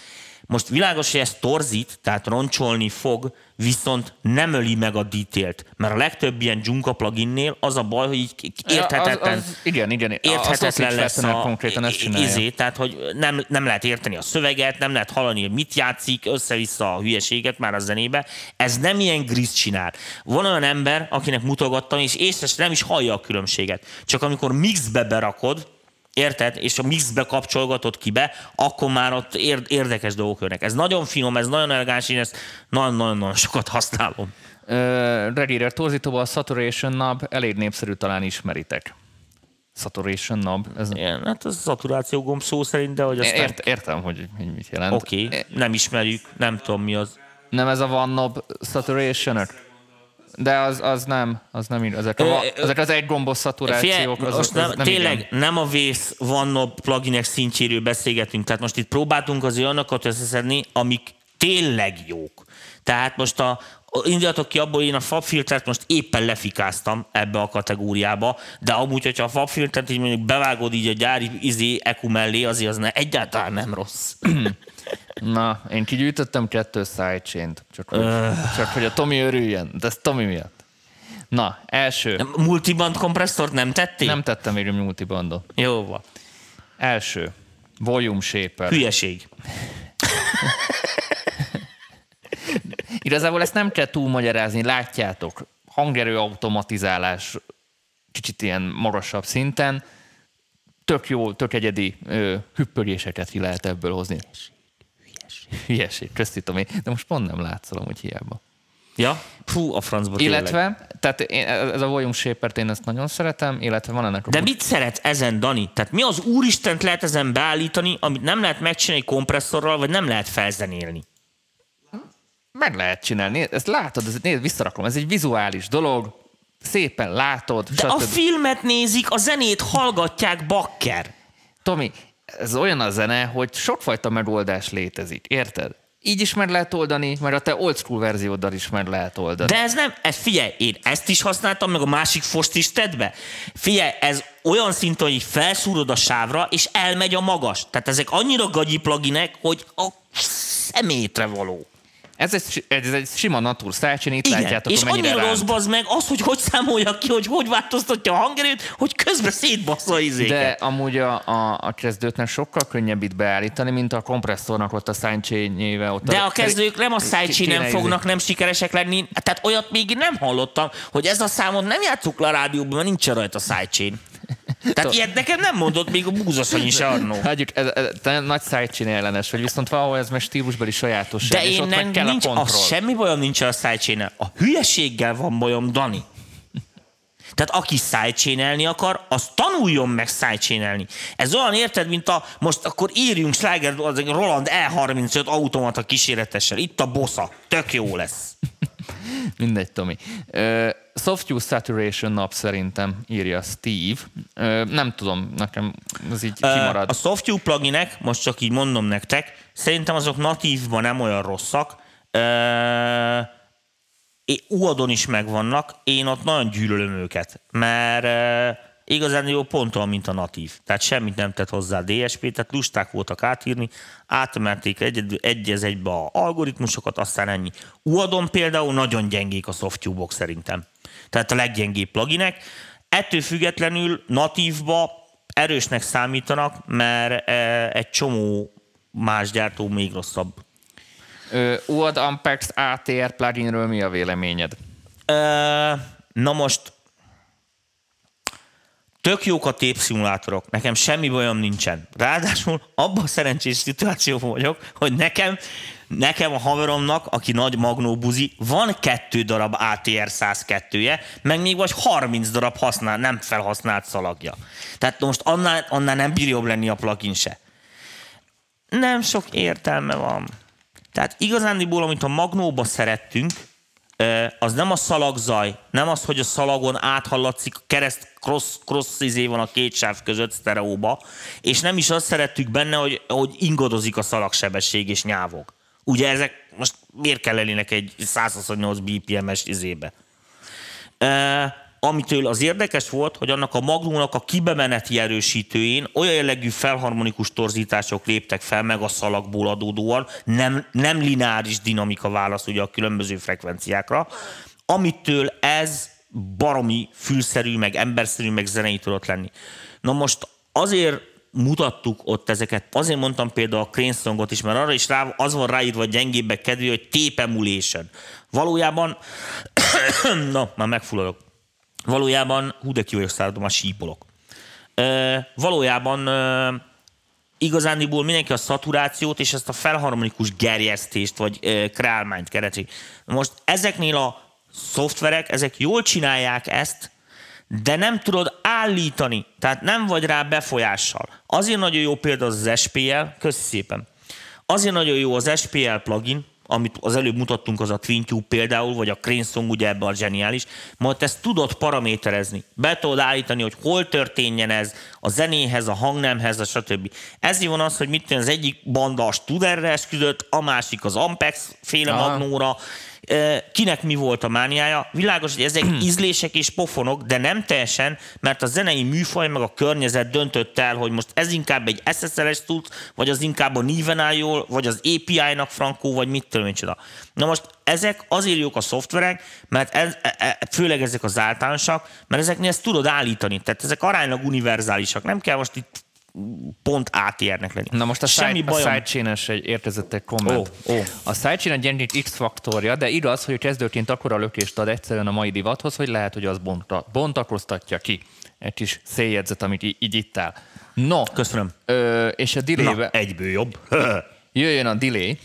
Most világos, hogy ez torzít, tehát roncsolni fog, viszont nem öli meg a detailt. Mert a legtöbb ilyen Junka pluginnél az a baj, hogy így érthetetlen, az, az, igen, igen. érthetetlen a lesz a konkrétan ezt izé, tehát hogy nem, nem lehet érteni a szöveget, nem lehet hallani, hogy mit játszik, össze-vissza a hülyeséget már a zenébe. Ez nem ilyen griszt csinál. Van olyan ember, akinek mutogattam, és észre nem is hallja a különbséget. Csak amikor mixbe berakod, Érted? És a mixbe kapcsolgatod ki be, akkor már ott érdekes dolgok jönnek. Ez nagyon finom, ez nagyon elegáns, én ezt nagyon-nagyon sokat használom. Uh, Regire torzítóval a Saturation Knob elég népszerű, talán ismeritek. Saturation knob. Ez... Igen, hát ez a szaturáció gomb szó szerint, de hogy aztán... Ért, értem, hogy, hogy mit jelent. Oké, okay. nem ismerjük, nem tudom mi az. Nem ez a One Knob Saturation -ök? De az, az nem, az nem ezek, a, ezek az egy gombos szaturációk. Az, most nem, az nem tényleg igen. nem a vész vanno pluginek szintjéről beszélgetünk, tehát most itt próbáltunk az olyanokat összeszedni, amik tényleg jók. Tehát most a, indítatok ki abból, én a fabfiltert most éppen lefikáztam ebbe a kategóriába, de amúgy, hogyha a fabfiltert így mondjuk bevágod így a gyári izé eku mellé, azért az ne, egyáltalán nem rossz. Na, én kigyűjtöttem kettő sidechain csak, hogy, csak hogy a Tomi örüljön, de ez Tomi miatt. Na, első. Multiband kompresszort nem tettél? Nem tettem még multibandot. Jó van. Első. Volume shaper. Hülyeség. Igazából ezt nem kell túlmagyarázni, látjátok. Hangerő automatizálás kicsit ilyen magasabb szinten. Tök jó, tök egyedi ö, hüppögéseket ki lehet ebből hozni. Hülyeség. Köszi Tomi. De most pont nem látszol hogy hiába. Ja? Fú, a francba Illetve, tényleg. tehát én, ez a Volume shaper én ezt nagyon szeretem, illetve van ennek a De mit szeretsz ezen, Dani? Tehát mi az úristent lehet ezen beállítani, amit nem lehet megcsinálni kompresszorral, vagy nem lehet felzenélni? Meg lehet csinálni. Ezt látod, ez, nézd, visszarakom, ez egy vizuális dolog, szépen látod. De a filmet nézik, a zenét hallgatják, bakker. Tomi, ez olyan a zene, hogy sokfajta megoldás létezik, érted? Így is meg lehet oldani, mert a te old school verzióddal is meg lehet oldani. De ez nem, ez figyelj, én ezt is használtam, meg a másik fost is tedd be. Figyelj, ez olyan szinten, hogy felszúrod a sávra, és elmegy a magas. Tehát ezek annyira gagyi pluginek, hogy a szemétre való. Ez egy, ez egy sima natur szájcsin, itt Igen, látjátok, és mennyire annyira rossz bazd meg az, hogy hogy számolja ki, hogy hogy változtatja a hangerőt, hogy közben szétbassza a izéket. De amúgy a, a, a kezdőtnek sokkal könnyebb itt beállítani, mint a kompresszornak ott a sidechain Ott De a kezdők nem a sidechain nem fognak nem sikeresek lenni. Tehát olyat még nem hallottam, hogy ez a számot nem játsszuk le a rádióban, mert nincs rajta sidechain. Tehát ilyet nekem nem mondott még a búzaszonyi se annó. Hagyjuk, ez, ez, te nagy sidechain ellenes vagy, viszont valahol ez meg stílusbeli sajátosság, De én nem, kell nincs, a kontroll. semmi bajom nincs a sidechain A hülyeséggel van bajom, Dani. Tehát aki sidechain akar, az tanuljon meg sidechain Ez olyan érted, mint a, most akkor írjunk Sliger, az egy Roland E35 automata kíséretessel. Itt a bossa. Tök jó lesz. Mindegy, Tomi. Soft use saturation nap szerintem írja Steve. Nem tudom, nekem ez így kimarad. A SoftView pluginek, most csak így mondom nektek, szerintem azok natívban nem olyan rosszak. UAD-on is megvannak, én ott nagyon gyűlölöm őket, mert igazán jó pont olyan, mint a natív. Tehát semmit nem tett hozzá a DSP, tehát lusták voltak átírni, átemelték egy, egy az egybe a algoritmusokat, aztán ennyi. UAD-on például nagyon gyengék a SoftView-ok szerintem. Tehát a leggyengébb pluginek. Ettől függetlenül natívba erősnek számítanak, mert uh, egy csomó más gyártó még rosszabb. Uh, UAD Ampex ATR pluginről mi a véleményed? Uh, na most tök jók a tépszimulátorok, nekem semmi bajom nincsen. Ráadásul abban a szerencsés szituációban vagyok, hogy nekem, nekem a haveromnak, aki nagy magnóbuzi, van kettő darab ATR 102-je, meg még vagy 30 darab használ, nem felhasznált szalagja. Tehát most annál, annál nem bír jobb lenni a plugin se. Nem sok értelme van. Tehát igazándiból, amit a magnóba szerettünk, az nem a szalagzaj, nem az, hogy a szalagon áthallatszik, kereszt cross, cross izé van a két sáv között sztereóba, és nem is azt szerettük benne, hogy, hogy ingadozik a szalagsebesség és nyávog. Ugye ezek most miért kell elének egy 128 BPM-es izébe? Amitől az érdekes volt, hogy annak a magnónak a kibemeneti erősítőjén olyan jellegű felharmonikus torzítások léptek fel meg a szalagból adódóan, nem, nem lineáris dinamika válasz ugye a különböző frekvenciákra, amitől ez baromi fülszerű, meg emberszerű, meg zenei tudott lenni. Na most azért mutattuk ott ezeket, azért mondtam például a Crane Songot is, mert arra is rá, az van ráírva gyengébbek kedvé, hogy tape emulation. Valójában, na, már megfulladok. Valójában, hú de száradom, a sípolok. E, valójában e, igazándiból mindenki a szaturációt és ezt a felharmonikus gerjesztést, vagy e, kreálmányt keresi. Most ezeknél a szoftverek, ezek jól csinálják ezt, de nem tudod állítani, tehát nem vagy rá befolyással. Azért nagyon jó példa az, az SPL, köszi szépen. Azért nagyon jó az SPL plugin, amit az előbb mutattunk, az a TwinTube például, vagy a Cranesong, ugye ebben a zseniális, majd ezt tudod paraméterezni. Be tudod állítani, hogy hol történjen ez a zenéhez, a hangnemhez, a stb. Ezért van az, hogy mit az egyik banda a Studerre esküdött, a másik az Ampex féle magnóra, kinek mi volt a mániája. Világos, hogy ezek ízlések és pofonok, de nem teljesen, mert a zenei műfaj meg a környezet döntött el, hogy most ez inkább egy SSL-es tud, vagy az inkább a Nivenál vagy az API-nak frankó, vagy mit tudom én csoda. Na most ezek azért jók a szoftverek, mert ez, e, e, főleg ezek az általánosak, mert ezeknél ezt tudod állítani. Tehát ezek aránylag univerzálisak. Nem kell most itt pont ATR-nek lenni. Na most a, Semmi side, a bajom. sidechain-es egy érkezett egy komment. Ó, ó. A sidechain egy gyengít X-faktorja, de igaz, hogy kezdőként akkora lökést ad egyszerűen a mai divathoz, hogy lehet, hogy az bonta, bontakoztatja ki. Egy kis széljegyzet, amit így, így ittál. No, Köszönöm. ö, és a delay Na, egyből jobb. jöjjön a delay.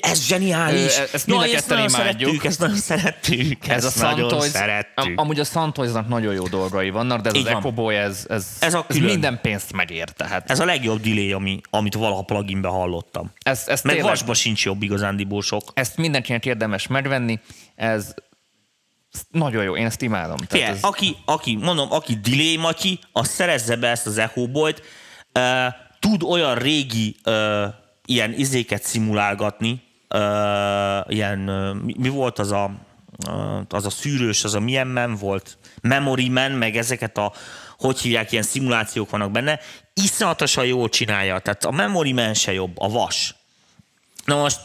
Ez zseniális! Ö, ezt mind a Jaj, ketten nagyon imádjuk. ezt nagyon szerettük. Ez a ezt nagyon Santoys, szerettük. am- amúgy a Santoysnak nagyon jó dolgai vannak, de ez Így az van. Echo Boy, ez, ez, Ez a ez minden pénzt megér. Tehát Ez a legjobb delay, ami, amit valaha pluginbe hallottam. ez, ez Meg tényleg, vasba sincs jobb igazándiból sok. ezt mindenkinek érdemes megvenni. Ez nagyon jó, én ezt imádom. Figyelj, ez, aki, aki, mondom, aki delay matyi, az szerezze be ezt az Echo Boy-t, uh, tud olyan régi uh, ilyen izéket szimulálgatni, uh, ilyen, uh, mi, volt az a, uh, az a szűrős, az a milyen men volt, Memory Man, meg ezeket a, hogy hívják, ilyen szimulációk vannak benne, iszonyatosan jól csinálja, tehát a Memory Man se jobb, a vas. Na most,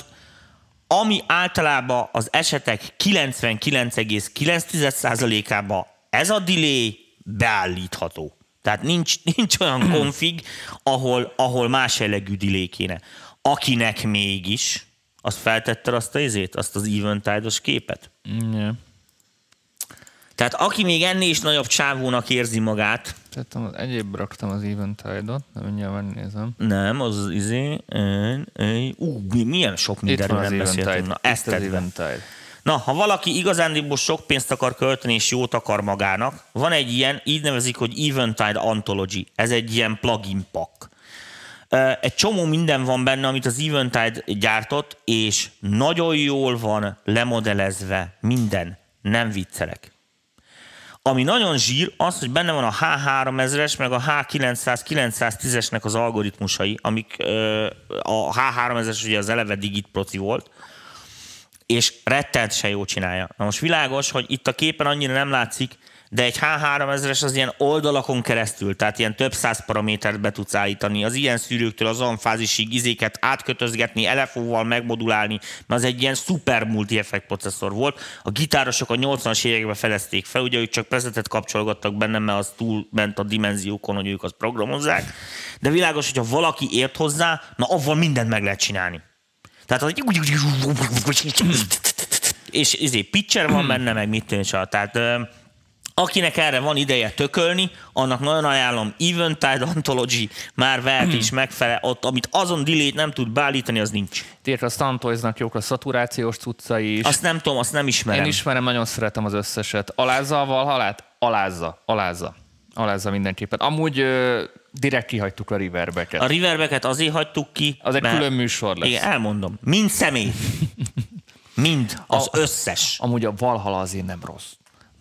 ami általában az esetek 99,9%-ában ez a delay beállítható. Tehát nincs, nincs olyan konfig, ahol, ahol más jellegű delay kéne. Akinek mégis, az feltette azt a izét, azt az Eventide-os képet. yeah. Tehát aki még ennél is nagyobb csávónak érzi magát, az egyéb raktam az Eventide-ot, de mindjárt megnézem. nem, az az izé, ú, mi- milyen sok mindenről nem beszéltünk. Na, ezt az. Eventide. Na, ha valaki igazándiból sok pénzt akar költeni és jót akar magának, van egy ilyen, így nevezik, hogy Eventide Anthology. Ez egy ilyen plugin pack. Egy csomó minden van benne, amit az Eventide gyártott, és nagyon jól van lemodelezve minden. Nem viccelek. Ami nagyon zsír, az, hogy benne van a H3000-es, meg a H900-910-esnek az algoritmusai, amik a H3000-es ugye az eleve digit proci volt, és rettent jó csinálja. Na most világos, hogy itt a képen annyira nem látszik, de egy H3000-es az ilyen oldalakon keresztül, tehát ilyen több száz paramétert be tudsz állítani. Az ilyen szűrőktől az fázisig izéket átkötözgetni, LFO-val megmodulálni, mert az egy ilyen szuper multi-effekt processzor volt. A gitárosok a 80-as években fedezték fel, ugye ők csak prezetet kapcsolgattak benne, mert az túl ment a dimenziókon, hogy ők azt programozzák. De világos, hogyha valaki ért hozzá, na avval mindent meg lehet csinálni. Tehát az és izé, pitcher van benne, meg mit tűncs Tehát akinek erre van ideje tökölni, annak nagyon ajánlom Eventide Anthology, már vehet is megfele, ott, amit azon delay nem tud beállítani, az nincs. Tényleg a Santoysnak jók a szaturációs cuccai is. Azt nem tudom, azt nem ismerem. Én ismerem, nagyon szeretem az összeset. Alázza a Valhalát? Alázza, alázza. Alázza mindenképpen. Amúgy ö, direkt kihagytuk a reverbeket. A reverbeket azért hagytuk ki, Az egy mert- külön műsor lesz. Igen, elmondom. Mind személy. Mind. Az A- összes. Amúgy a Valhalla azért nem rossz.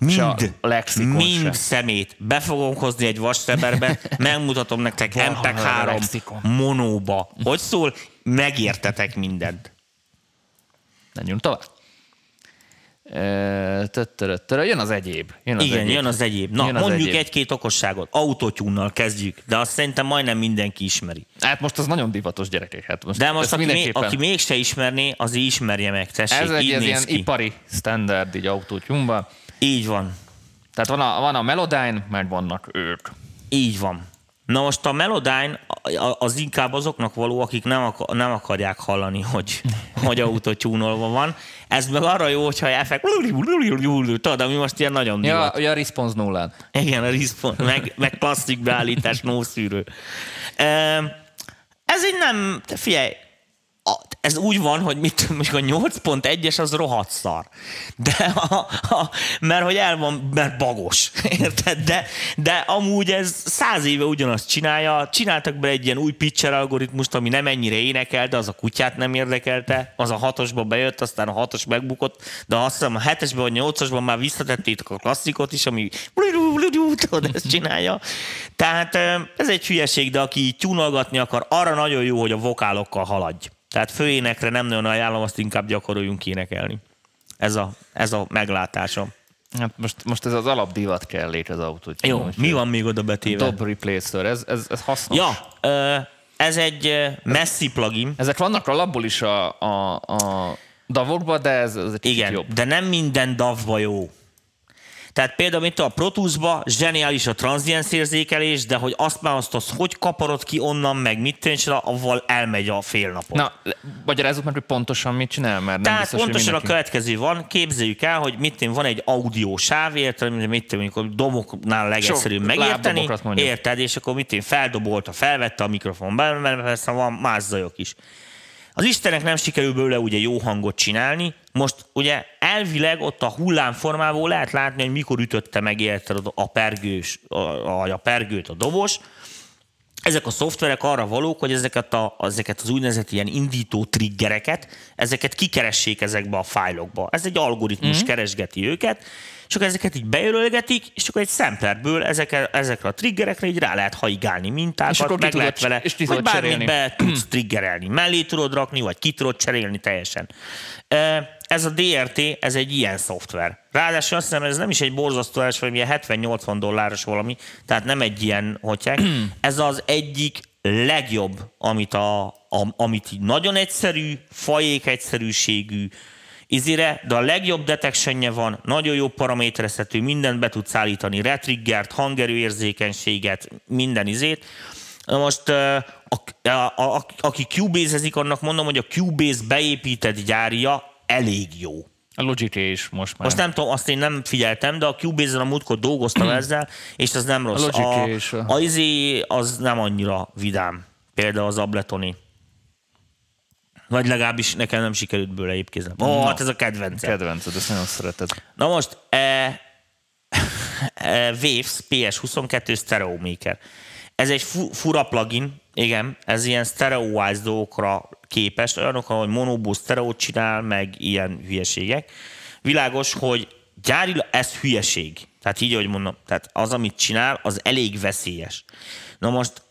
Se a Mind, lexikon mind se. szemét. Be fogom hozni egy vasszeberbe, megmutatom nektek Valahol a MP3 lexikon. monóba. Hogy szól? Megértetek mindent. Menjünk tovább. Töttöröttörö. Jön az egyéb. Jön az Igen, egyéb. jön az egyéb. Na, Jön az mondjuk egyéb. egy-két okosságot. Autotune-nal kezdjük, de azt szerintem majdnem mindenki ismeri. Hát most az nagyon divatos gyerekek. Hát most De most aki, még, mindenképpen- aki mégse ismerné, az ismerje meg. Tessék, Ez egy így ez néz ilyen ki. ipari standard így autótyumba. Így van. Tehát van a, van a Melodyne, meg vannak ők. Így van. Na most a Melodyne az inkább azoknak való, akik nem, akar, nem akarják hallani, hogy, hogy autotyúnolva van. Ez meg arra jó, hogyha effekt... Tudod, ami most ilyen nagyon divat. ja, a response nullán. Igen, a response, meg, meg klasszik beállítás, no szűrő. Ehm, Ez egy nem, figyelj, ez úgy van, hogy mit, mondjuk a 8.1-es az rohadt szar. De a, a, mert hogy el van, mert bagos. Érted? De, de amúgy ez száz éve ugyanazt csinálja. Csináltak be egy ilyen új pitcher algoritmust, ami nem ennyire énekel, de az a kutyát nem érdekelte. Az a hatosba bejött, aztán a hatos megbukott, de azt hiszem a hetesben vagy nyolcasban már visszatettétek a klasszikot is, ami tudod, ezt csinálja. Tehát ez egy hülyeség, de aki így akar, arra nagyon jó, hogy a vokálokkal haladj. Tehát főénekre nem nagyon ajánlom, azt inkább gyakoroljunk énekelni. Ez a, ez a meglátásom. Hát most, most ez az alapdivat kell lét az autót. Jó, mi van még oda betéve? Dob replacer, ez, ez, ez hasznos. Ja, ez egy messzi plugin. Ezek vannak alapból is a, a, a davokban, de ez, ez egy Igen, jobb. de nem minden davba jó. Tehát például itt a Pro Tools-ba zseniális a transzciens érzékelés, de hogy azt már azt, az hogy kaparod ki onnan, meg mit tűncs, avval elmegy a fél napot. Na, magyarázzuk meg, hogy pontosan mit csinál, mert Tehát biztos, pontosan a mindenki... következő van, képzeljük el, hogy mit van egy audio sáv, érted, mit mondjuk a domoknál legegyszerűbb megérteni, érted, és akkor mit tűn, feldobolta, felvette a mikrofon, benne persze van más zajok is. Az Istenek nem sikerül belőle ugye jó hangot csinálni, most ugye elvileg ott a hullámformából lehet látni, hogy mikor ütötte meg érted a, pergős, a, a, a pergőt a dobos, ezek a szoftverek arra valók, hogy ezeket, a, ezeket az úgynevezett ilyen indító triggereket, ezeket kikeressék ezekbe a fájlokba. Ez egy algoritmus mm-hmm. keresgeti őket, és akkor ezeket így bejelölgetik, és akkor egy szemperből ezekre, ezekre a triggerekre így rá lehet haigálni mintákat, és akkor meg lehet vele, és vagy bármit cserélni. be tudsz triggerelni. Mellé tudod rakni, vagy ki tudod cserélni teljesen. Ez a DRT, ez egy ilyen szoftver. Ráadásul azt hiszem, ez nem is egy borzasztó vagy milyen 70-80 dolláros valami, tehát nem egy ilyen, hogy ez az egyik legjobb, amit, a, a, amit így nagyon egyszerű, fajék egyszerűségű, izére, de a legjobb detectionje van, nagyon jó paraméterezhető, mindent be tudsz állítani, retriggert, hangerőérzékenységet, minden izét. Na most a, a, a, aki Cubase-ezik, annak mondom, hogy a Cubase beépített gyárja elég jó. A logic is most már. Most nem tudom, azt én nem figyeltem, de a Cubase-en a múltkor dolgoztam ezzel, és az nem rossz. A, a, a, a izé az nem annyira vidám. Például az Abletoni. Vagy legalábbis nekem nem sikerült bőle épkézni. Ó, oh, hát ez a kedvenc. Kedvenced, ezt nagyon szereted. Na most, e, e, Waves PS22 Stereo Maker. Ez egy fu, fura plugin, igen, ez ilyen stereo-wise dolgokra képes, olyanok, ahogy monobus stereo csinál, meg ilyen hülyeségek. Világos, hogy gyárilag ez hülyeség. Tehát így, ahogy mondom, tehát az, amit csinál, az elég veszélyes. Na most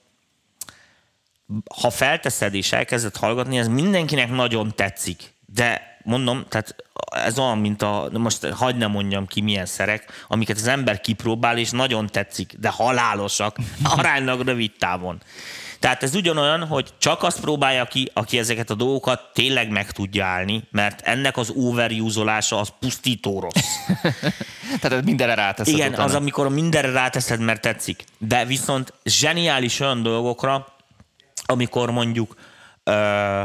ha felteszed és elkezded hallgatni, ez mindenkinek nagyon tetszik. De mondom, tehát ez olyan, mint a, most hagyd ne mondjam ki milyen szerek, amiket az ember kipróbál, és nagyon tetszik, de halálosak, aránylag rövid távon. Tehát ez ugyanolyan, hogy csak azt próbálja ki, aki ezeket a dolgokat tényleg meg tudja állni, mert ennek az overusolása az pusztító rossz. Tehát mindenre ráteszed. Igen, utána. az, amikor mindenre ráteszed, mert tetszik. De viszont zseniális olyan dolgokra, amikor mondjuk ö,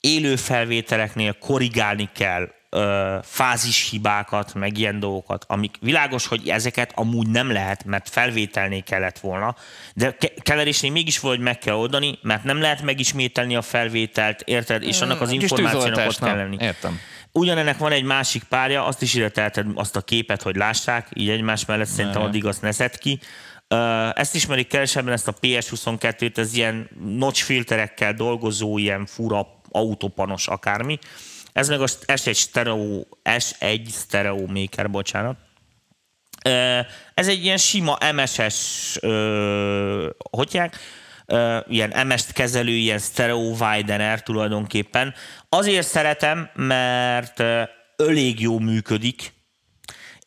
élő felvételeknél korrigálni kell ö, fázishibákat, meg ilyen dolgokat, amik világos, hogy ezeket amúgy nem lehet, mert felvételnél kellett volna, de keverésnél mégis valahogy meg kell oldani, mert nem lehet megismételni a felvételt, érted? És annak az információnak ott kell lenni. Értem. Ugyanennek van egy másik párja, azt is ide teheted azt a képet, hogy lássák, így egymás mellett, szerintem addig azt ne szed ki. Ezt ismerik kevesebben, ezt a PS22-t, ez ilyen notch filterekkel dolgozó, ilyen fura autópanos akármi. Ez meg a S1 Stereo, S1 Stereo Maker, bocsánat. Ez egy ilyen sima MSS, hogy ilyen MS-t kezelő, ilyen stereo widener tulajdonképpen. Azért szeretem, mert elég jó működik,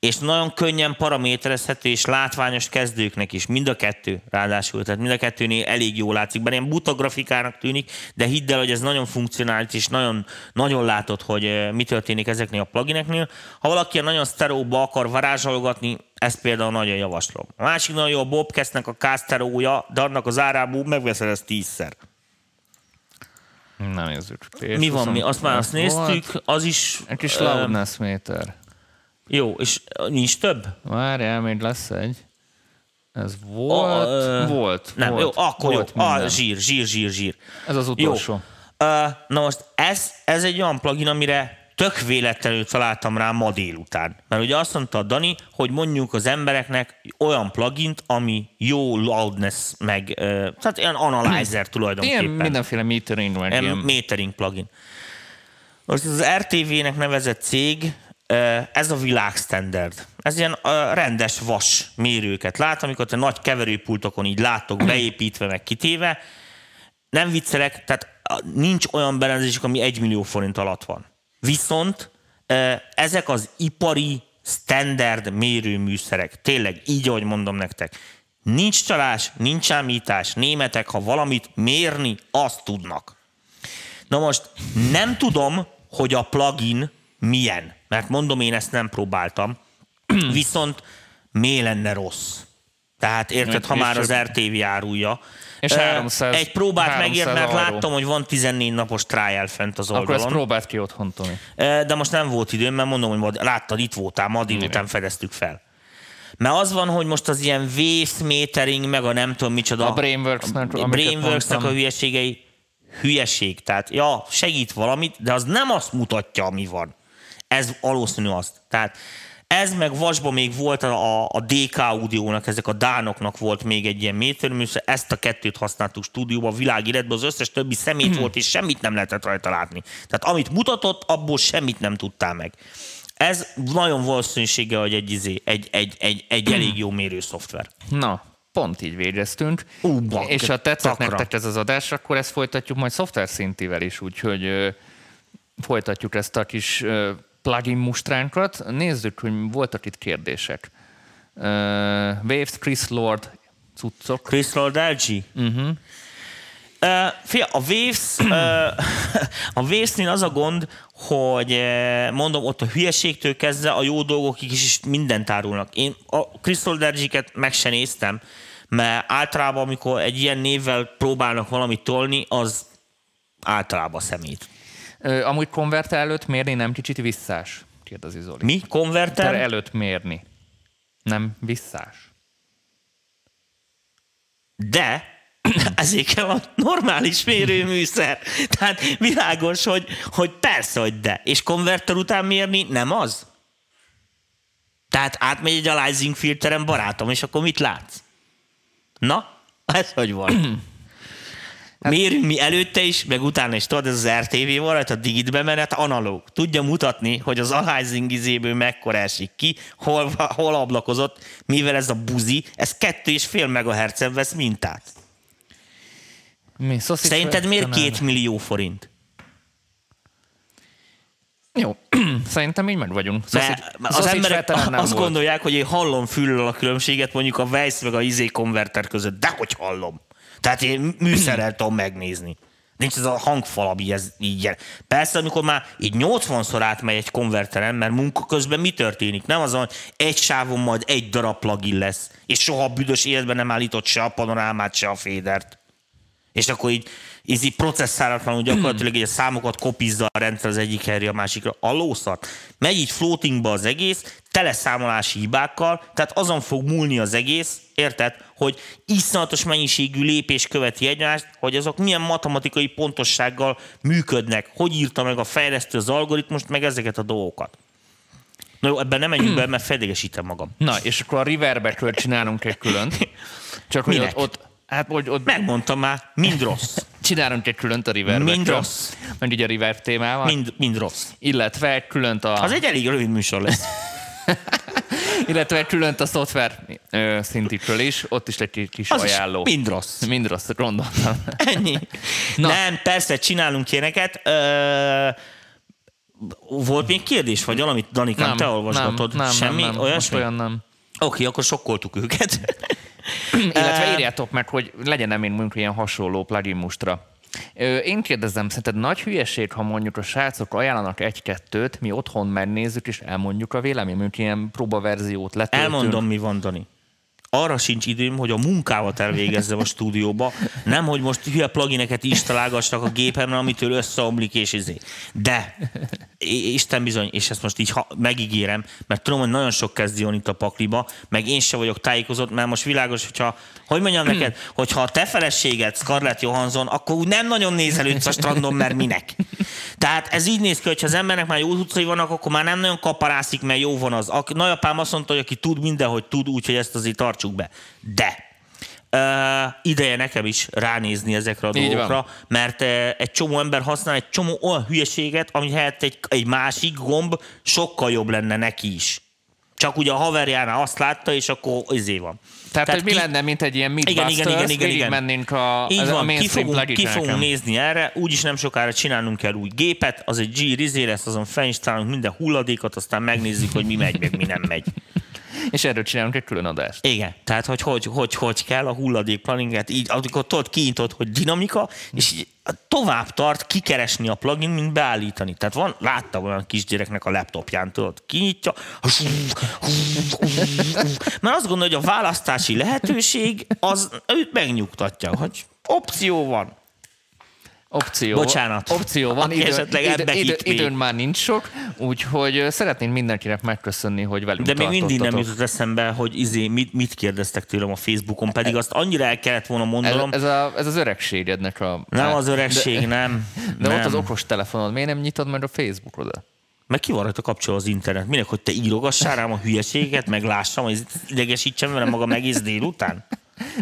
és nagyon könnyen paraméterezhető és látványos kezdőknek is, mind a kettő ráadásul, tehát mind a kettőnél elég jól látszik, bár ilyen buta grafikának tűnik, de hidd el, hogy ez nagyon funkcionális, és nagyon, nagyon látod, hogy mi történik ezeknél a plugineknél. Ha valaki nagyon sztereóba akar varázsolgatni, ezt például nagyon javaslom. A másik nagyon jó a Bobcastnek a K-sztereója, de annak az árából megveszed ezt tízszer. Nem nézzük. Mi van mi? Azt már azt néztük, az is... Egy kis loudness méter. Jó, és nincs több? Várjál, még lesz egy. Ez volt, a, ö, volt. Nem, volt, jó, akkor volt jó. Ah, zsír, zsír, zsír, zsír. Ez az utolsó. Jó. Uh, na most ez, ez egy olyan plugin, amire tök véletlenül találtam rá ma délután. Mert ugye azt mondta a Dani, hogy mondjuk az embereknek olyan plugint, ami jó loudness, meg uh, tehát ilyen analyzer tulajdonképpen. Ilyen mindenféle metering, ilyen... Metering plugin. Most az RTV-nek nevezett cég ez a világstandard. Ez ilyen rendes vas mérőket lát, amikor te nagy keverőpultokon így látok beépítve, meg kitéve. Nem viccelek, tehát nincs olyan berendezésük, ami egy millió forint alatt van. Viszont ezek az ipari standard mérőműszerek, tényleg így, ahogy mondom nektek, nincs csalás, nincs számítás, németek, ha valamit mérni, azt tudnak. Na most nem tudom, hogy a plugin milyen. Mert mondom, én ezt nem próbáltam. Viszont mi lenne rossz? Tehát érted, ha már az RTV árulja. És 300, Egy próbát megért, mert láttam, hogy van 14 napos trial fent az oldalon. Akkor ezt próbált ki otthon, Tomi. De most nem volt időm, mert mondom, hogy láttad, itt voltál, ma délután fedeztük fel. Mert az van, hogy most az ilyen waste metering, meg a nem tudom micsoda. A Brainworks-nek, Brainworks a hülyeségei hülyeség. Tehát, ja, segít valamit, de az nem azt mutatja, ami van. Ez valószínű azt. Tehát ez meg vasban még volt a, a DK audiónak, ezek a dánoknak volt még egy ilyen métörműszer, ezt a kettőt használtuk stúdióban, világéletben, az összes többi szemét volt, és semmit nem lehetett rajta látni. Tehát amit mutatott, abból semmit nem tudtál meg. Ez nagyon valószínűsége, hogy egy, izé, egy, egy, egy, egy elég jó mérőszoftver. Na, pont így végeztünk. Ú, bak, és ha tetszett takra. nektek ez az adás, akkor ezt folytatjuk majd szoftver szintivel is, úgyhogy ö, folytatjuk ezt a kis ö, plugin mustránkat. Nézzük, hogy voltak itt kérdések. Ö, Waves, Chris Lord, cuccok. Chris Lord LG? Uh-huh. Uh, fia, a Waves, uh, a waves az a gond, hogy uh, mondom, ott a hülyeségtől kezdve a jó dolgokig is, is mindent árulnak. Én a Lord LG-ket meg se néztem, mert általában, amikor egy ilyen névvel próbálnak valamit tolni, az általában szemét. Ö, amúgy konverter előtt mérni nem kicsit visszás? Kérdezi Zoli. Mi? Konverter előtt mérni. Nem visszás. De ezért kell a normális mérőműszer. Tehát világos, hogy, hogy persze, hogy de. És konverter után mérni nem az? Tehát átmegy egy aliasing filteren, barátom, és akkor mit látsz? Na, ez hogy van? Mérünk mi előtte is, meg utána is, tudod, ez az RTV rajta a digit bemenet analóg. Tudja mutatni, hogy az aliasing izéből mekkora esik ki, hol, hol ablakozott, mivel ez a buzi, ez kettő és fél megahertzen vesz mintát. Mi? Szerinted miért két millió forint? Jó, szerintem így meg vagyunk. Sausage- az sausage emberek azt volt. gondolják, hogy én hallom füllel a különbséget mondjuk a Weiss meg a izé konverter között. De hogy hallom? Tehát én műszerrel tudom megnézni. Nincs ez a hangfal, ami ez így jel. Persze, amikor már így 80-szor átmegy egy konverteren, mert munka közben mi történik? Nem azon, hogy egy sávon majd egy darab plugin lesz, és soha büdös életben nem állított se a panorámát, se a fédert. És akkor így, így, így processzáratlanul gyakorlatilag így a számokat kopizza a rendszer az egyik helyre a másikra. A lószat. Megy így floatingba az egész, teleszámolási hibákkal, tehát azon fog múlni az egész, érted, hogy iszonyatos mennyiségű lépés követi egymást, hogy azok milyen matematikai pontossággal működnek, hogy írta meg a fejlesztő az algoritmust, meg ezeket a dolgokat. Na jó, ebben nem menjünk be, mert fedegesítem magam. Na, és akkor a Riverbekről csinálunk egy különt. Csak hogy ott, ott, hát, hogy ott Megmondtam már, mind rossz. csinálunk egy különt a Riverbekről. Mind rossz. Mert így a Reverb témával. Mind, mind rossz. Illetve egy különt a, Az egy elég rövid műsor lesz. illetve egy különt a szoftver ö, szintikről is. Ott is egy kis Az ajánló. mind rossz. Mind rossz, gondoltam. Ennyi. Na. Nem, persze, csinálunk ilyeneket. Ö, volt még kérdés, vagy valamit, Danikám, te olvasgatod? Nem, nem, Semmi? nem, nem. Olyasmi? Olyan nem. Oké, akkor sokkoltuk őket. Illetve írjátok meg, hogy legyen nem én mondjuk ilyen hasonló plugin mustra. Én kérdezem, szerinted nagy hülyeség, ha mondjuk a srácok ajánlanak egy-kettőt, mi otthon megnézzük és elmondjuk a vélemény, mondjuk ilyen próbaverziót letöltünk. Elmondom, mi van, Dani. Arra sincs időm, hogy a munkámat elvégezzem a stúdióba, nem, hogy most hülye plugineket installálgassak a gépemre, amitől összeomlik és izé. De, Isten bizony, és ezt most így ha, megígérem, mert tudom, hogy nagyon sok kezdi jön itt a pakliba, meg én se vagyok tájékozott, mert most világos, hogyha, hogy mondjam neked, hogyha a te feleséged Scarlett Johansson, akkor úgy nem nagyon nézelődsz a strandon, mert minek. Tehát ez így néz ki, hogy ha az embernek már jó utcai vannak, akkor már nem nagyon kaparászik, mert jó van az. A nagyapám azt mondta, hogy aki tud mindenhogy tud, úgyhogy ezt azért tartsuk be. De Uh, ideje nekem is ránézni ezekre a Így van. dolgokra, mert uh, egy csomó ember használ egy csomó olyan hülyeséget, ami helyett egy, egy másik gomb sokkal jobb lenne neki is. Csak ugye a haverjánál azt látta, és akkor izé van. Tehát, Tehát hogy mi ki- lenne, mint egy ilyen Mythbusters, igen, igen, igen, igen. mennénk a, Így a van, ki fogunk, ki plugineken. fogunk nézni erre, úgyis nem sokára csinálnunk kell új gépet, az egy G rizé lesz, azon felinstalálunk minden hulladékot, aztán megnézzük, hogy mi megy, meg mi nem megy. És erről csinálunk egy külön adást. Igen, tehát hogy hogy, hogy, hogy kell a hulladék pluginet, így amikor tudod, kinyitod, hogy dinamika, és így tovább tart kikeresni a plugin, mint beállítani. Tehát van, láttam olyan kisgyereknek a laptopján, tudod, kinyitja, mert azt gondolja, hogy a választási lehetőség az őt megnyugtatja, hogy opció van. Opció, Bocsánat. Opció van, Aki idő, esetleg idő, idő, időn már nincs sok, úgyhogy szeretném mindenkinek megköszönni, hogy velünk De még mindig nem jutott eszembe, hogy izé, mit, mit kérdeztek tőlem a Facebookon, pedig azt annyira el kellett volna Ez, mondanom. ez, a, ez az öregségednek a... Nem az öregség, nem. De, de nem. ott az okos telefonod, miért nem nyitod meg a Facebookodat? Meg ki van rajta kapcsolva az internet? Minek, hogy te írogassál rám a hülyeséget, meg lássam, hogy idegesítsem vele magam egész délután?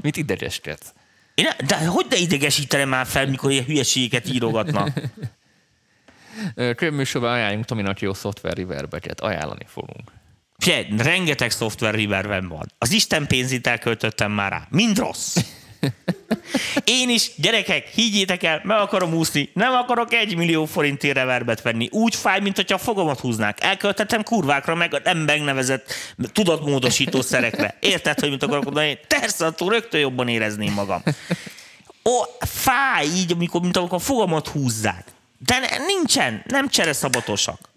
Mit idegeskedsz? Én de hogy ne idegesítenem már fel, mikor ilyen hülyeségeket írogatna? Könyvműsorban ajánljunk Tominak jó szoftver reverbeket. Ajánlani fogunk. Figyelj, rengeteg szoftver reverben van. Az Isten pénzét elköltöttem már rá. Mind rossz. Én is, gyerekek, higgyétek el, meg akarom úszni, nem akarok egy millió forintért reverbet venni. Úgy fáj, mint hogyha fogamat húznák. Elköltettem kurvákra, meg nem megnevezett tudatmódosító szerekre. Érted, hogy mit akarok mondani? Persze, attól rögtön jobban érezném magam. Ó, fáj így, amikor, mint amikor a fogamat húzzák. De nincsen, nem csereszabatosak.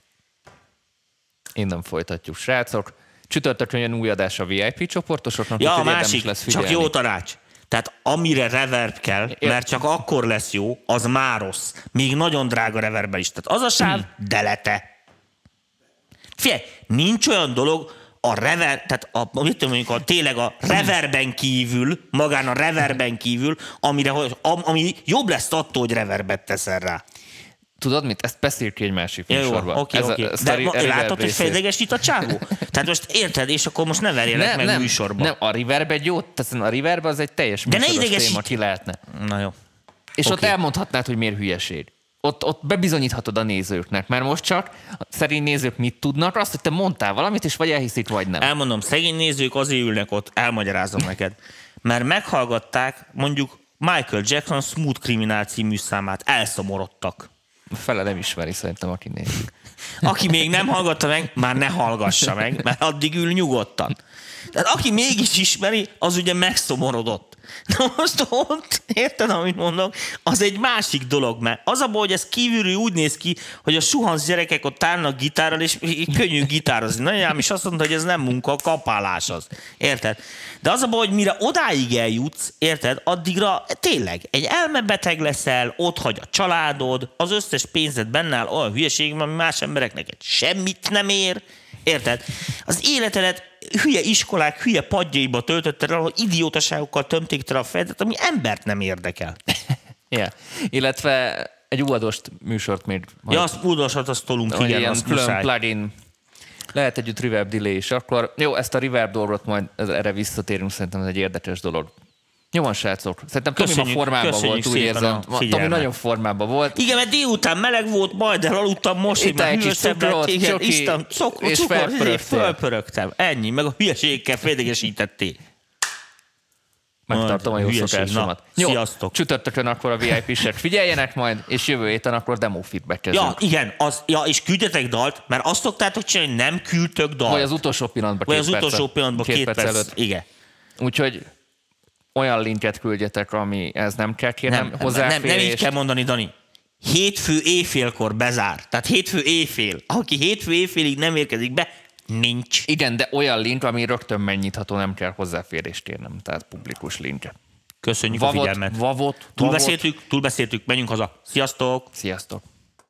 Innen folytatjuk, srácok. Csütörtökön jön új adás a VIP csoportosoknak, Ja, a másik, lesz csak figyelni. jó tanács. Tehát amire reverb kell, mert csak akkor lesz jó, az már rossz. Még nagyon drága reverbel is. Tehát az a sáv, Hmm. delete. Figyelj, nincs olyan dolog, a rever, tehát a, mit tudom, mondjuk a, tényleg a reverben kívül, magán a reverben kívül, amire, am, ami jobb lesz attól, hogy reverbet teszel rá. Tudod mit? Ezt beszél ki egy másik Ja, jó, műsorban. oké, Ez oké. De a a reverb látod, hogy fejlegesít a csávó? Tehát most érted, és akkor most ne verjelek Nem, meg nem, műsorban. nem, a reverb egy jó, tehát a reverb az egy teljes De ne idegesít- téma, ki lehetne. Na jó. És Oké. ott elmondhatnád, hogy miért hülyeség. Ott, ott bebizonyíthatod a nézőknek, mert most csak a szerint nézők mit tudnak, azt, hogy te mondtál valamit, és vagy elhiszik, vagy nem. Elmondom, szegény nézők azért ülnek ott, elmagyarázom neked. Mert meghallgatták mondjuk Michael Jackson Smooth Criminal című számát, elszomorodtak. Fele nem ismeri szerintem, aki nézi. Aki még nem hallgatta meg, már ne hallgassa meg, mert addig ül nyugodtan. Tehát aki mégis ismeri, az ugye megszomorodott. Na most ott, érted, amit mondok, az egy másik dolog, mert az a baj, hogy ez kívülről úgy néz ki, hogy a suhansz gyerekek ott állnak gitárral, és könnyű gitározni. Nagyanyám is azt mondta, hogy ez nem munka, a kapálás az. Érted? De az a baj, hogy mire odáig eljutsz, érted, addigra tényleg egy elmebeteg leszel, ott hagy a családod, az összes pénzed benne áll olyan hülyeség, ami más embereknek semmit nem ér, Érted? Az életedet hülye iskolák, hülye padjaiba töltötted el, ahol idiótaságokkal tömték tele a fejedet, ami embert nem érdekel. Yeah. Illetve egy uadost műsort még majd, Ja, azt udvasat, azt tolunk, hogy igen, ilyen azt külön muszáj. plugin lehet együtt reverb delay is. Akkor jó, ezt a reverb dolgot majd erre visszatérünk, szerintem ez egy érdekes dolog. Van, srácok. Szerintem Tomi ma Köszönjük- formában köszönjük volt, úgy érzem. Tomi nagyon formában volt. Igen, mert délután meleg volt, majd elaludtam, most Itt egy kis cukrot, igen, csoki, isztam cukor, és cukor, fölpörögtem. Ennyi, meg a hülyeségekkel fédegesítettél. Megtartom a jó szokásomat. Jó, sziasztok. csütörtökön akkor a VIP-sek figyeljenek majd, és jövő héten akkor demo feedbackezünk. Ja, igen, az, ja, és küldjetek dalt, mert azt szoktátok csinálni, hogy nem küldtök dalt. Vagy az utolsó pillanatban Vagy két az utolsó pillanatban két, perc, előtt. Igen. Úgyhogy olyan linket küldjetek, ami ez nem kell kérnem Nem, nem, nem, nem így kell mondani, Dani. Hétfő éjfélkor bezár. Tehát hétfő éjfél. Aki hétfő éjfélig nem érkezik be, nincs. Igen, de olyan link, ami rögtön megnyitható, nem kell hozzáférést kérnem, tehát publikus link. Köszönjük a Vavot, figyelmet. vavot, vavot. Túlbeszéltük, túlbeszéltük, menjünk haza. Sziasztok! Sziasztok!